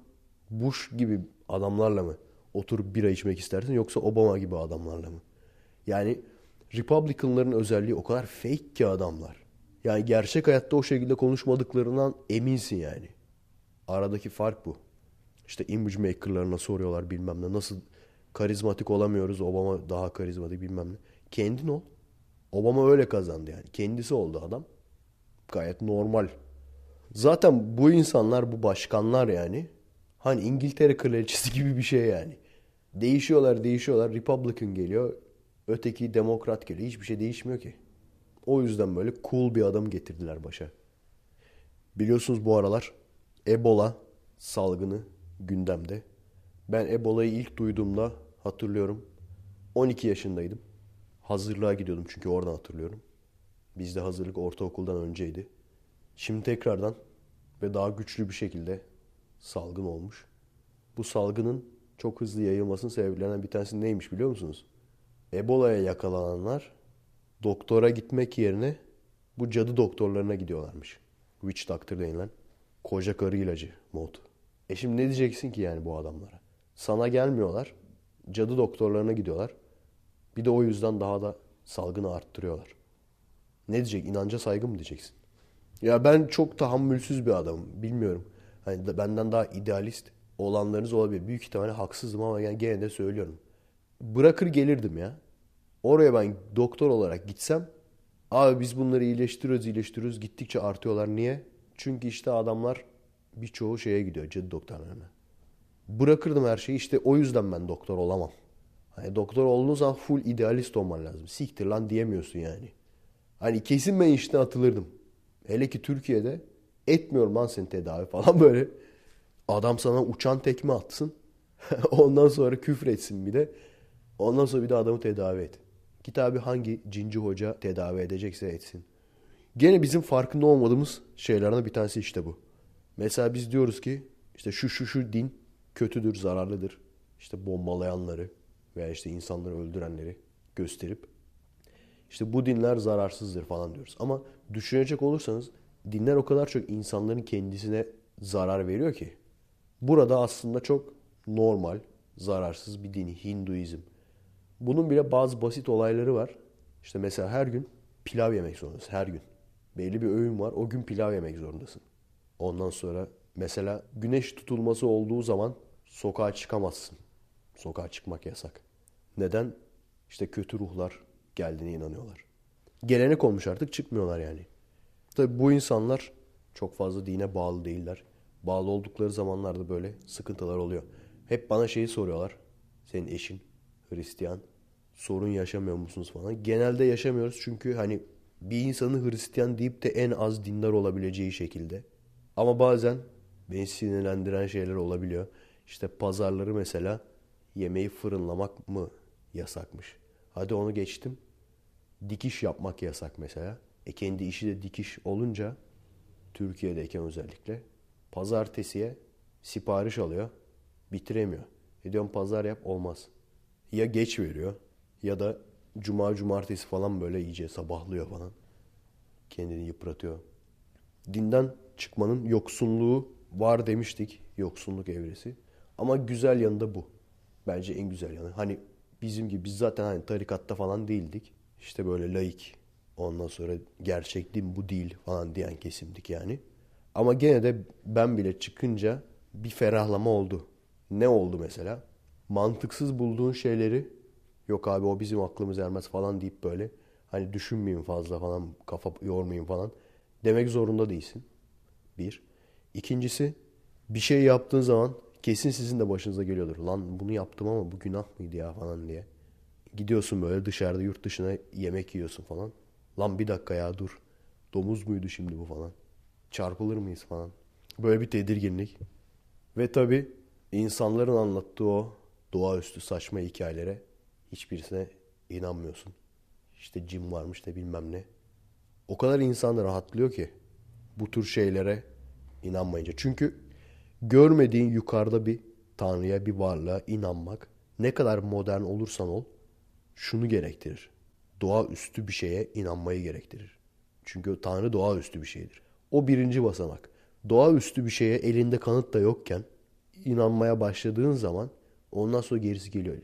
Bush gibi adamlarla mı oturup bira içmek istersin yoksa Obama gibi adamlarla mı? Yani Republicanların özelliği o kadar fake ki adamlar. Yani gerçek hayatta o şekilde konuşmadıklarından eminsin yani. Aradaki fark bu. İşte image maker'larına soruyorlar bilmem ne. Nasıl karizmatik olamıyoruz Obama daha karizmatik bilmem ne. Kendin ol. Obama öyle kazandı yani. Kendisi oldu adam. Gayet normal. Zaten bu insanlar, bu başkanlar yani hani İngiltere kraliçesi gibi bir şey yani. Değişiyorlar, değişiyorlar. Republican geliyor. Öteki demokrat geliyor. Hiçbir şey değişmiyor ki. O yüzden böyle cool bir adam getirdiler başa. Biliyorsunuz bu aralar Ebola salgını gündemde. Ben Ebola'yı ilk duyduğumda hatırlıyorum. 12 yaşındaydım. Hazırlığa gidiyordum çünkü oradan hatırlıyorum. Bizde hazırlık ortaokuldan önceydi. Şimdi tekrardan ve daha güçlü bir şekilde salgın olmuş. Bu salgının çok hızlı yayılmasının sebeplerinden bir tanesi neymiş biliyor musunuz? Ebola'ya yakalananlar doktora gitmek yerine bu cadı doktorlarına gidiyorlarmış. Witch doctor denilen koca karı ilacı mod. E şimdi ne diyeceksin ki yani bu adamlara? Sana gelmiyorlar. Cadı doktorlarına gidiyorlar. Bir de o yüzden daha da salgını arttırıyorlar. Ne diyecek? İnanca saygı mı diyeceksin? Ya ben çok tahammülsüz bir adamım. Bilmiyorum. Hani benden daha idealist olanlarınız olabilir. Büyük ihtimalle haksızım ama yani gene de söylüyorum. Bırakır gelirdim ya. Oraya ben doktor olarak gitsem abi biz bunları iyileştiriyoruz iyileştiriyoruz gittikçe artıyorlar. Niye? Çünkü işte adamlar birçoğu şeye gidiyor cadı doktorlarına. Bırakırdım her şeyi işte o yüzden ben doktor olamam. Hani doktor olduğun zaman full idealist olman lazım. Siktir lan diyemiyorsun yani. Hani kesin ben işten atılırdım. Hele ki Türkiye'de etmiyorum lan seni tedavi falan böyle. Adam sana uçan tekme atsın. Ondan sonra küfür etsin bir de. Ondan sonra bir de adamı tedavi et. Git abi hangi cinci hoca tedavi edecekse etsin. Gene bizim farkında olmadığımız şeylerden bir tanesi işte bu. Mesela biz diyoruz ki işte şu şu şu din kötüdür, zararlıdır. İşte bombalayanları veya işte insanları öldürenleri gösterip işte bu dinler zararsızdır falan diyoruz. Ama düşünecek olursanız dinler o kadar çok insanların kendisine zarar veriyor ki. Burada aslında çok normal, zararsız bir din Hinduizm. Bunun bile bazı basit olayları var. İşte mesela her gün pilav yemek zorundasın. Her gün. Belli bir öğün var. O gün pilav yemek zorundasın. Ondan sonra mesela güneş tutulması olduğu zaman sokağa çıkamazsın. Sokağa çıkmak yasak. Neden? İşte kötü ruhlar geldiğine inanıyorlar. Gelenek olmuş artık çıkmıyorlar yani. Tabi bu insanlar çok fazla dine bağlı değiller. Bağlı oldukları zamanlarda böyle sıkıntılar oluyor. Hep bana şeyi soruyorlar. Senin eşin Hristiyan. Sorun yaşamıyor musunuz falan. Genelde yaşamıyoruz çünkü hani bir insanı Hristiyan deyip de en az dindar olabileceği şekilde. Ama bazen beni sinirlendiren şeyler olabiliyor. İşte pazarları mesela yemeği fırınlamak mı yasakmış. Hadi onu geçtim. Dikiş yapmak yasak mesela. E kendi işi de dikiş olunca Türkiye'deyken özellikle pazartesiye sipariş alıyor. Bitiremiyor. E diyorum pazar yap olmaz. Ya geç veriyor ya da cuma cumartesi falan böyle iyice sabahlıyor falan. Kendini yıpratıyor. Dinden çıkmanın yoksunluğu var demiştik. Yoksunluk evresi. Ama güzel yanı da bu. Bence en güzel yanı. Hani bizim gibi biz zaten hani tarikatta falan değildik. İşte böyle laik. Ondan sonra gerçek din bu değil falan diyen kesimdik yani. Ama gene de ben bile çıkınca bir ferahlama oldu. Ne oldu mesela? Mantıksız bulduğun şeyleri yok abi o bizim aklımız ermez falan deyip böyle hani düşünmeyeyim fazla falan kafa yormayayım falan demek zorunda değilsin. Bir. İkincisi bir şey yaptığın zaman kesin sizin de başınıza geliyordur. Lan bunu yaptım ama bu günah mıydı ya falan diye. Gidiyorsun böyle dışarıda yurt dışına yemek yiyorsun falan. Lan bir dakika ya dur. Domuz muydu şimdi bu falan. Çarpılır mıyız falan. Böyle bir tedirginlik. Ve tabi insanların anlattığı o doğaüstü saçma hikayelere hiçbirisine inanmıyorsun. İşte cin varmış da bilmem ne. O kadar insan rahatlıyor ki bu tür şeylere inanmayınca. Çünkü görmediğin yukarıda bir tanrıya, bir varlığa inanmak ne kadar modern olursan ol şunu gerektirir. Doğaüstü bir şeye inanmayı gerektirir. Çünkü tanrı doğaüstü bir şeydir. O birinci basamak. Doğaüstü bir şeye elinde kanıt da yokken inanmaya başladığın zaman ondan sonra gerisi geliyor.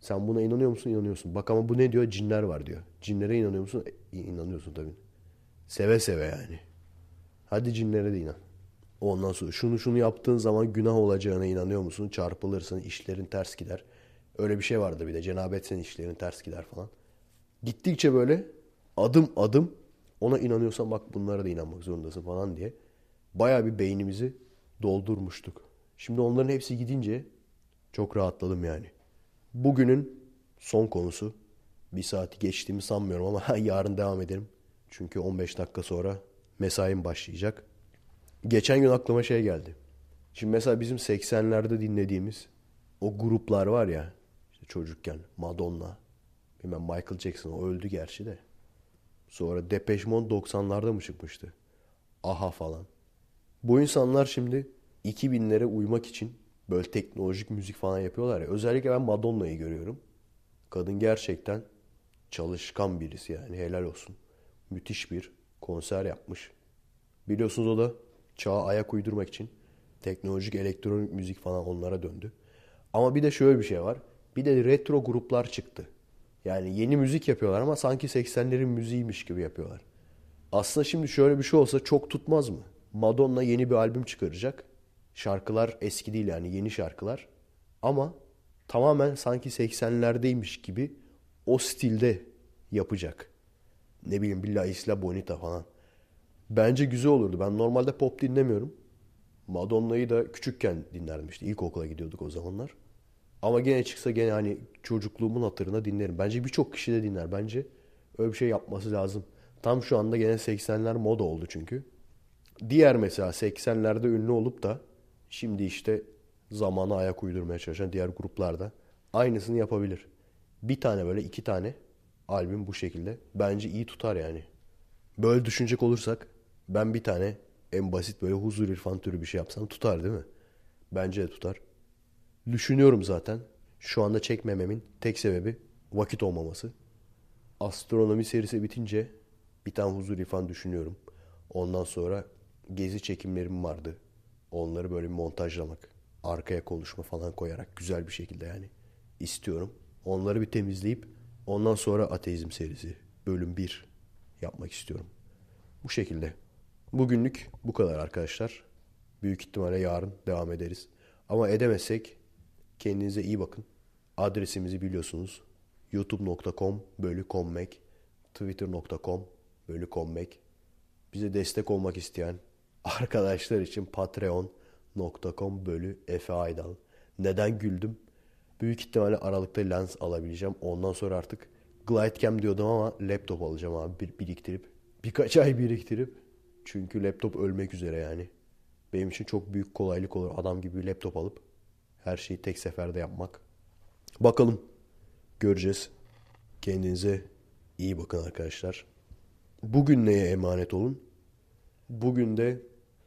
Sen buna inanıyor musun? İnanıyorsun. Bak ama bu ne diyor? Cinler var diyor. Cinlere inanıyor musun? E, inanıyorsun tabii. Seve seve yani. Hadi cinlere de inan. Ondan sonra şunu şunu yaptığın zaman günah olacağına inanıyor musun? Çarpılırsın, işlerin ters gider. Öyle bir şey vardı bir de. Cenabet senin işlerin ters gider falan. Gittikçe böyle adım adım ona inanıyorsan bak bunlara da inanmak zorundasın falan diye. Baya bir beynimizi doldurmuştuk. Şimdi onların hepsi gidince çok rahatladım yani. Bugünün son konusu. Bir saati geçtiğimi sanmıyorum ama yarın devam edelim. Çünkü 15 dakika sonra mesaim başlayacak. Geçen gün aklıma şey geldi. Şimdi mesela bizim 80'lerde dinlediğimiz o gruplar var ya. işte çocukken Madonna, bilmem Michael Jackson o öldü gerçi de. Sonra Depeche Mode 90'larda mı çıkmıştı? Aha falan. Bu insanlar şimdi 2000'lere uymak için böyle teknolojik müzik falan yapıyorlar ya. Özellikle ben Madonna'yı görüyorum. Kadın gerçekten çalışkan birisi yani helal olsun. Müthiş bir konser yapmış. Biliyorsunuz o da çağa ayak uydurmak için teknolojik elektronik müzik falan onlara döndü. Ama bir de şöyle bir şey var. Bir de retro gruplar çıktı. Yani yeni müzik yapıyorlar ama sanki 80'lerin müziğiymiş gibi yapıyorlar. Aslında şimdi şöyle bir şey olsa çok tutmaz mı? Madonna yeni bir albüm çıkaracak. Şarkılar eski değil yani yeni şarkılar. Ama tamamen sanki 80'lerdeymiş gibi o stilde yapacak. Ne bileyim Billa Isla Bonita falan. Bence güzel olurdu. Ben normalde pop dinlemiyorum. Madonna'yı da küçükken dinlerdim işte. İlkokula gidiyorduk o zamanlar. Ama gene çıksa gene hani çocukluğumun hatırına dinlerim. Bence birçok kişi de dinler. Bence öyle bir şey yapması lazım. Tam şu anda gene 80'ler moda oldu çünkü. Diğer mesela 80'lerde ünlü olup da şimdi işte zamana ayak uydurmaya çalışan diğer gruplarda aynısını yapabilir. Bir tane böyle iki tane albüm bu şekilde bence iyi tutar yani. Böyle düşünecek olursak ben bir tane en basit böyle huzur irfan türü bir şey yapsam tutar değil mi? Bence de tutar. Düşünüyorum zaten. Şu anda çekmememin tek sebebi vakit olmaması. Astronomi serisi bitince bir tane huzur irfan düşünüyorum. Ondan sonra gezi çekimlerim vardı. Onları böyle montajlamak. Arkaya konuşma falan koyarak güzel bir şekilde yani istiyorum. Onları bir temizleyip ondan sonra ateizm serisi bölüm 1 yapmak istiyorum. Bu şekilde. Bugünlük bu kadar arkadaşlar. Büyük ihtimalle yarın devam ederiz. Ama edemezsek kendinize iyi bakın. Adresimizi biliyorsunuz. youtube.com bölü kommek twitter.com bölü kommek bize destek olmak isteyen arkadaşlar için patreon.com bölü Efe Aydal. Neden güldüm? Büyük ihtimalle Aralık'ta lens alabileceğim. Ondan sonra artık Glidecam diyordum ama laptop alacağım abi bir, biriktirip. Birkaç ay biriktirip. Çünkü laptop ölmek üzere yani. Benim için çok büyük kolaylık olur adam gibi bir laptop alıp her şeyi tek seferde yapmak. Bakalım. Göreceğiz. Kendinize iyi bakın arkadaşlar. Bugün neye emanet olun? Bugün de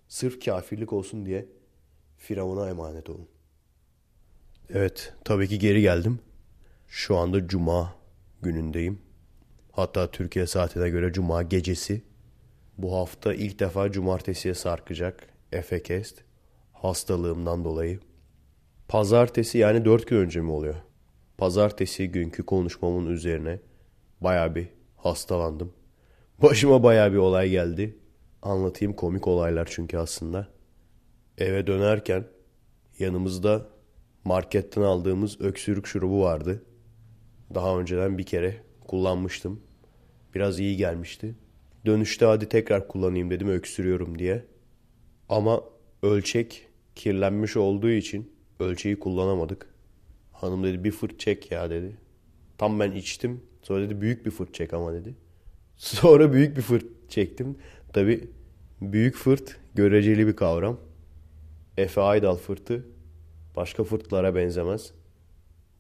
sırf kafirlik olsun diye Firavun'a emanet olun. Evet, tabii ki geri geldim. Şu anda cuma günündeyim. Hatta Türkiye saatine göre cuma gecesi. Bu hafta ilk defa cumartesiye sarkacak Efekest hastalığımdan dolayı. Pazartesi yani dört gün önce mi oluyor? Pazartesi günkü konuşmamın üzerine baya bir hastalandım. Başıma baya bir olay geldi. Anlatayım komik olaylar çünkü aslında. Eve dönerken yanımızda marketten aldığımız öksürük şurubu vardı. Daha önceden bir kere kullanmıştım. Biraz iyi gelmişti. Dönüşte hadi tekrar kullanayım dedim öksürüyorum diye. Ama ölçek kirlenmiş olduğu için ölçeği kullanamadık. Hanım dedi bir fırt çek ya dedi. Tam ben içtim. Sonra dedi büyük bir fırt çek ama dedi. Sonra büyük bir fırt çektim. Tabi büyük fırt göreceli bir kavram. Efe Aydal fırtı başka fırtlara benzemez.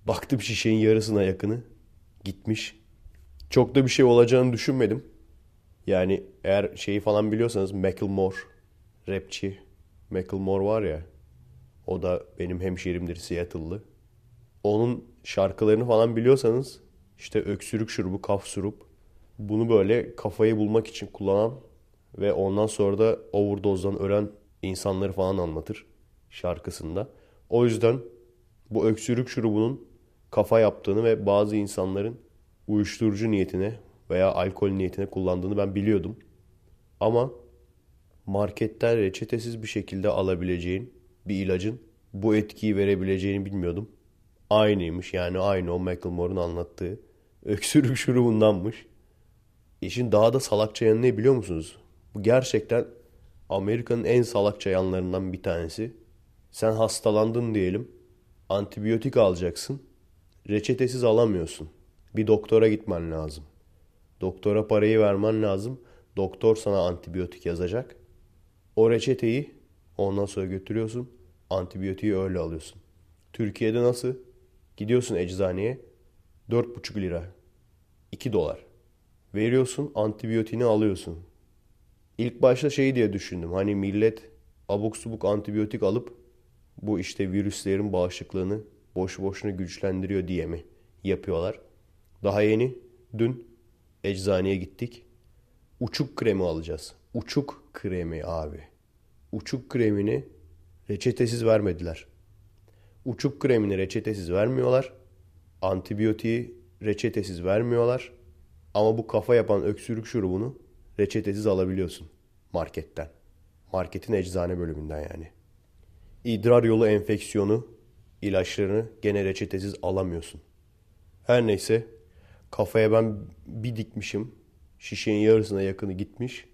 Baktım şişenin yarısına yakını gitmiş. Çok da bir şey olacağını düşünmedim. Yani eğer şeyi falan biliyorsanız Macklemore rapçi Macklemore var ya o da benim hemşerimdir Seattle'lı. Onun şarkılarını falan biliyorsanız işte öksürük şurubu, kaf şurup bunu böyle kafayı bulmak için kullanan ve ondan sonra da overdose'dan ölen insanları falan anlatır şarkısında. O yüzden bu öksürük şurubunun kafa yaptığını ve bazı insanların uyuşturucu niyetine veya alkol niyetine kullandığını ben biliyordum. Ama marketten reçetesiz bir şekilde alabileceğin bir ilacın bu etkiyi verebileceğini bilmiyordum. Aynıymış yani aynı o Macklemore'un anlattığı öksürük şurubundanmış. İşin daha da salakça yanı ne biliyor musunuz? Bu gerçekten Amerika'nın en salakça yanlarından bir tanesi. Sen hastalandın diyelim. Antibiyotik alacaksın. Reçetesiz alamıyorsun. Bir doktora gitmen lazım. Doktora parayı vermen lazım. Doktor sana antibiyotik yazacak. O reçeteyi ondan sonra götürüyorsun. Antibiyotiği öyle alıyorsun. Türkiye'de nasıl? Gidiyorsun eczaneye 4,5 lira. 2 dolar. Veriyorsun antibiyotiğini alıyorsun. İlk başta şey diye düşündüm. Hani millet abuk subuk antibiyotik alıp bu işte virüslerin bağışıklığını boş boşuna güçlendiriyor diye mi yapıyorlar? Daha yeni dün eczaneye gittik. Uçuk kremi alacağız. Uçuk kremi abi. Uçuk kremini reçetesiz vermediler. Uçuk kremini reçetesiz vermiyorlar. Antibiyotiği reçetesiz vermiyorlar. Ama bu kafa yapan öksürük şurubunu reçetesiz alabiliyorsun marketten. Marketin eczane bölümünden yani. İdrar yolu enfeksiyonu ilaçlarını gene reçetesiz alamıyorsun. Her neyse kafaya ben bir dikmişim. Şişenin yarısına yakını gitmiş.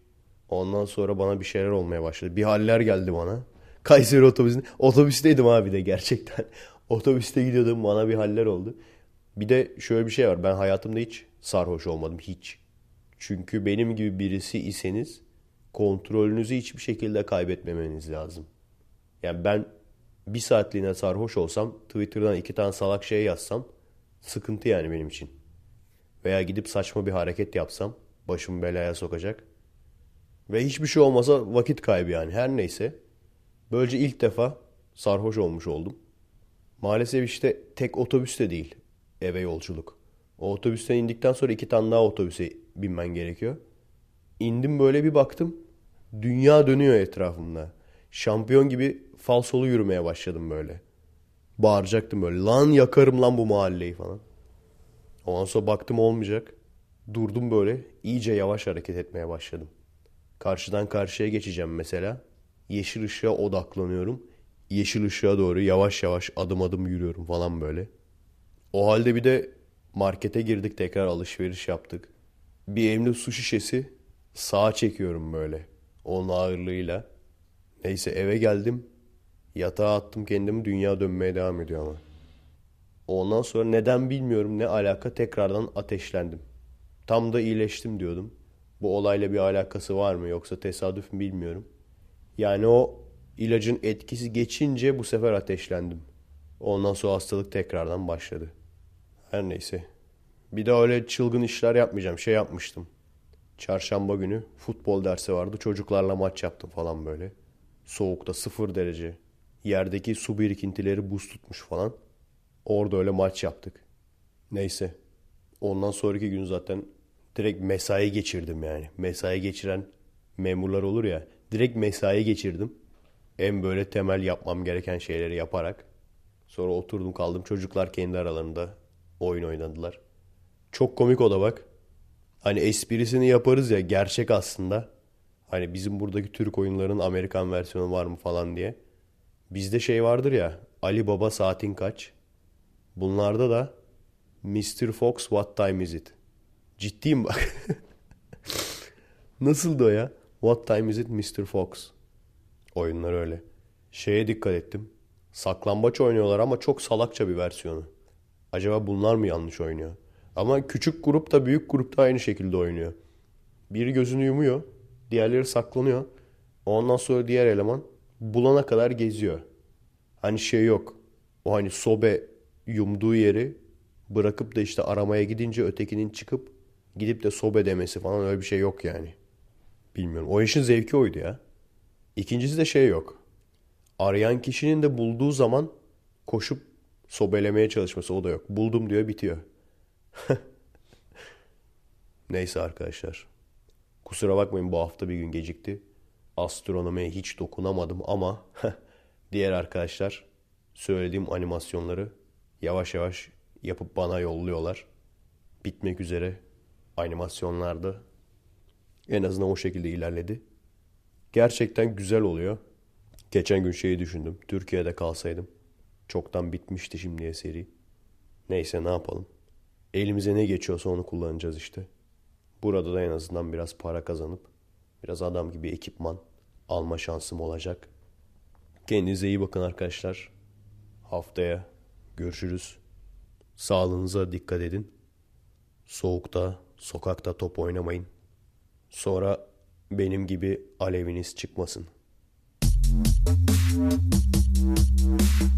Ondan sonra bana bir şeyler olmaya başladı. Bir haller geldi bana. Kayseri otobüsünde. Otobüsteydim abi de gerçekten. Otobüste gidiyordum bana bir haller oldu. Bir de şöyle bir şey var. Ben hayatımda hiç sarhoş olmadım. Hiç. Çünkü benim gibi birisi iseniz kontrolünüzü hiçbir şekilde kaybetmemeniz lazım. Yani ben bir saatliğine sarhoş olsam Twitter'dan iki tane salak şey yazsam sıkıntı yani benim için. Veya gidip saçma bir hareket yapsam başımı belaya sokacak. Ve hiçbir şey olmasa vakit kaybı yani her neyse. Böylece ilk defa sarhoş olmuş oldum. Maalesef işte tek otobüs de değil eve yolculuk. O otobüsten indikten sonra iki tane daha otobüse binmen gerekiyor. İndim böyle bir baktım. Dünya dönüyor etrafımda. Şampiyon gibi falsolu yürümeye başladım böyle. Bağıracaktım böyle. Lan yakarım lan bu mahalleyi falan. Ondan sonra baktım olmayacak. Durdum böyle. iyice yavaş hareket etmeye başladım. Karşıdan karşıya geçeceğim mesela. Yeşil ışığa odaklanıyorum. Yeşil ışığa doğru yavaş yavaş adım adım yürüyorum falan böyle. O halde bir de markete girdik tekrar alışveriş yaptık. Bir emli su şişesi sağa çekiyorum böyle. Onun ağırlığıyla. Neyse eve geldim. Yatağa attım kendimi dünya dönmeye devam ediyor ama. Ondan sonra neden bilmiyorum ne alaka tekrardan ateşlendim. Tam da iyileştim diyordum. Bu olayla bir alakası var mı yoksa tesadüf mü bilmiyorum. Yani o ilacın etkisi geçince bu sefer ateşlendim. Ondan sonra hastalık tekrardan başladı. Her neyse. Bir daha öyle çılgın işler yapmayacağım. Şey yapmıştım. Çarşamba günü futbol dersi vardı. Çocuklarla maç yaptım falan böyle. Soğukta sıfır derece. Yerdeki su birikintileri buz tutmuş falan. Orada öyle maç yaptık. Neyse. Ondan sonraki gün zaten direkt mesai geçirdim yani. Mesai geçiren memurlar olur ya. Direkt mesai geçirdim. En böyle temel yapmam gereken şeyleri yaparak. Sonra oturdum kaldım. Çocuklar kendi aralarında oyun oynadılar. Çok komik o da bak. Hani esprisini yaparız ya gerçek aslında. Hani bizim buradaki Türk oyunlarının Amerikan versiyonu var mı falan diye. Bizde şey vardır ya Ali Baba saatin kaç? Bunlarda da Mr. Fox what time is it? Ciddiyim bak. Nasıldı o ya? What time is it Mr. Fox? Oyunlar öyle. Şeye dikkat ettim. Saklambaç oynuyorlar ama çok salakça bir versiyonu. Acaba bunlar mı yanlış oynuyor? Ama küçük grup da büyük grup da aynı şekilde oynuyor. Biri gözünü yumuyor. Diğerleri saklanıyor. Ondan sonra diğer eleman bulana kadar geziyor. Hani şey yok. O hani sobe yumduğu yeri bırakıp da işte aramaya gidince ötekinin çıkıp gidip de sobe demesi falan öyle bir şey yok yani. Bilmiyorum. O işin zevki oydu ya. İkincisi de şey yok. Arayan kişinin de bulduğu zaman koşup sobelemeye çalışması o da yok. Buldum diyor bitiyor. Neyse arkadaşlar. Kusura bakmayın bu hafta bir gün gecikti. Astronomiye hiç dokunamadım ama diğer arkadaşlar söylediğim animasyonları yavaş yavaş yapıp bana yolluyorlar. Bitmek üzere animasyonlarda en azından o şekilde ilerledi. Gerçekten güzel oluyor. Geçen gün şeyi düşündüm. Türkiye'de kalsaydım çoktan bitmişti şimdiye seri. Neyse ne yapalım. Elimize ne geçiyorsa onu kullanacağız işte. Burada da en azından biraz para kazanıp biraz adam gibi ekipman alma şansım olacak. Kendinize iyi bakın arkadaşlar. Haftaya görüşürüz. Sağlığınıza dikkat edin. Soğukta, sokakta top oynamayın. Sonra benim gibi aleviniz çıkmasın.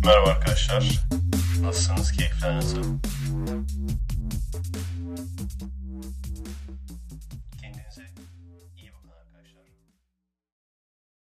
Merhaba arkadaşlar. Nasılsınız? Keyifler nasıl?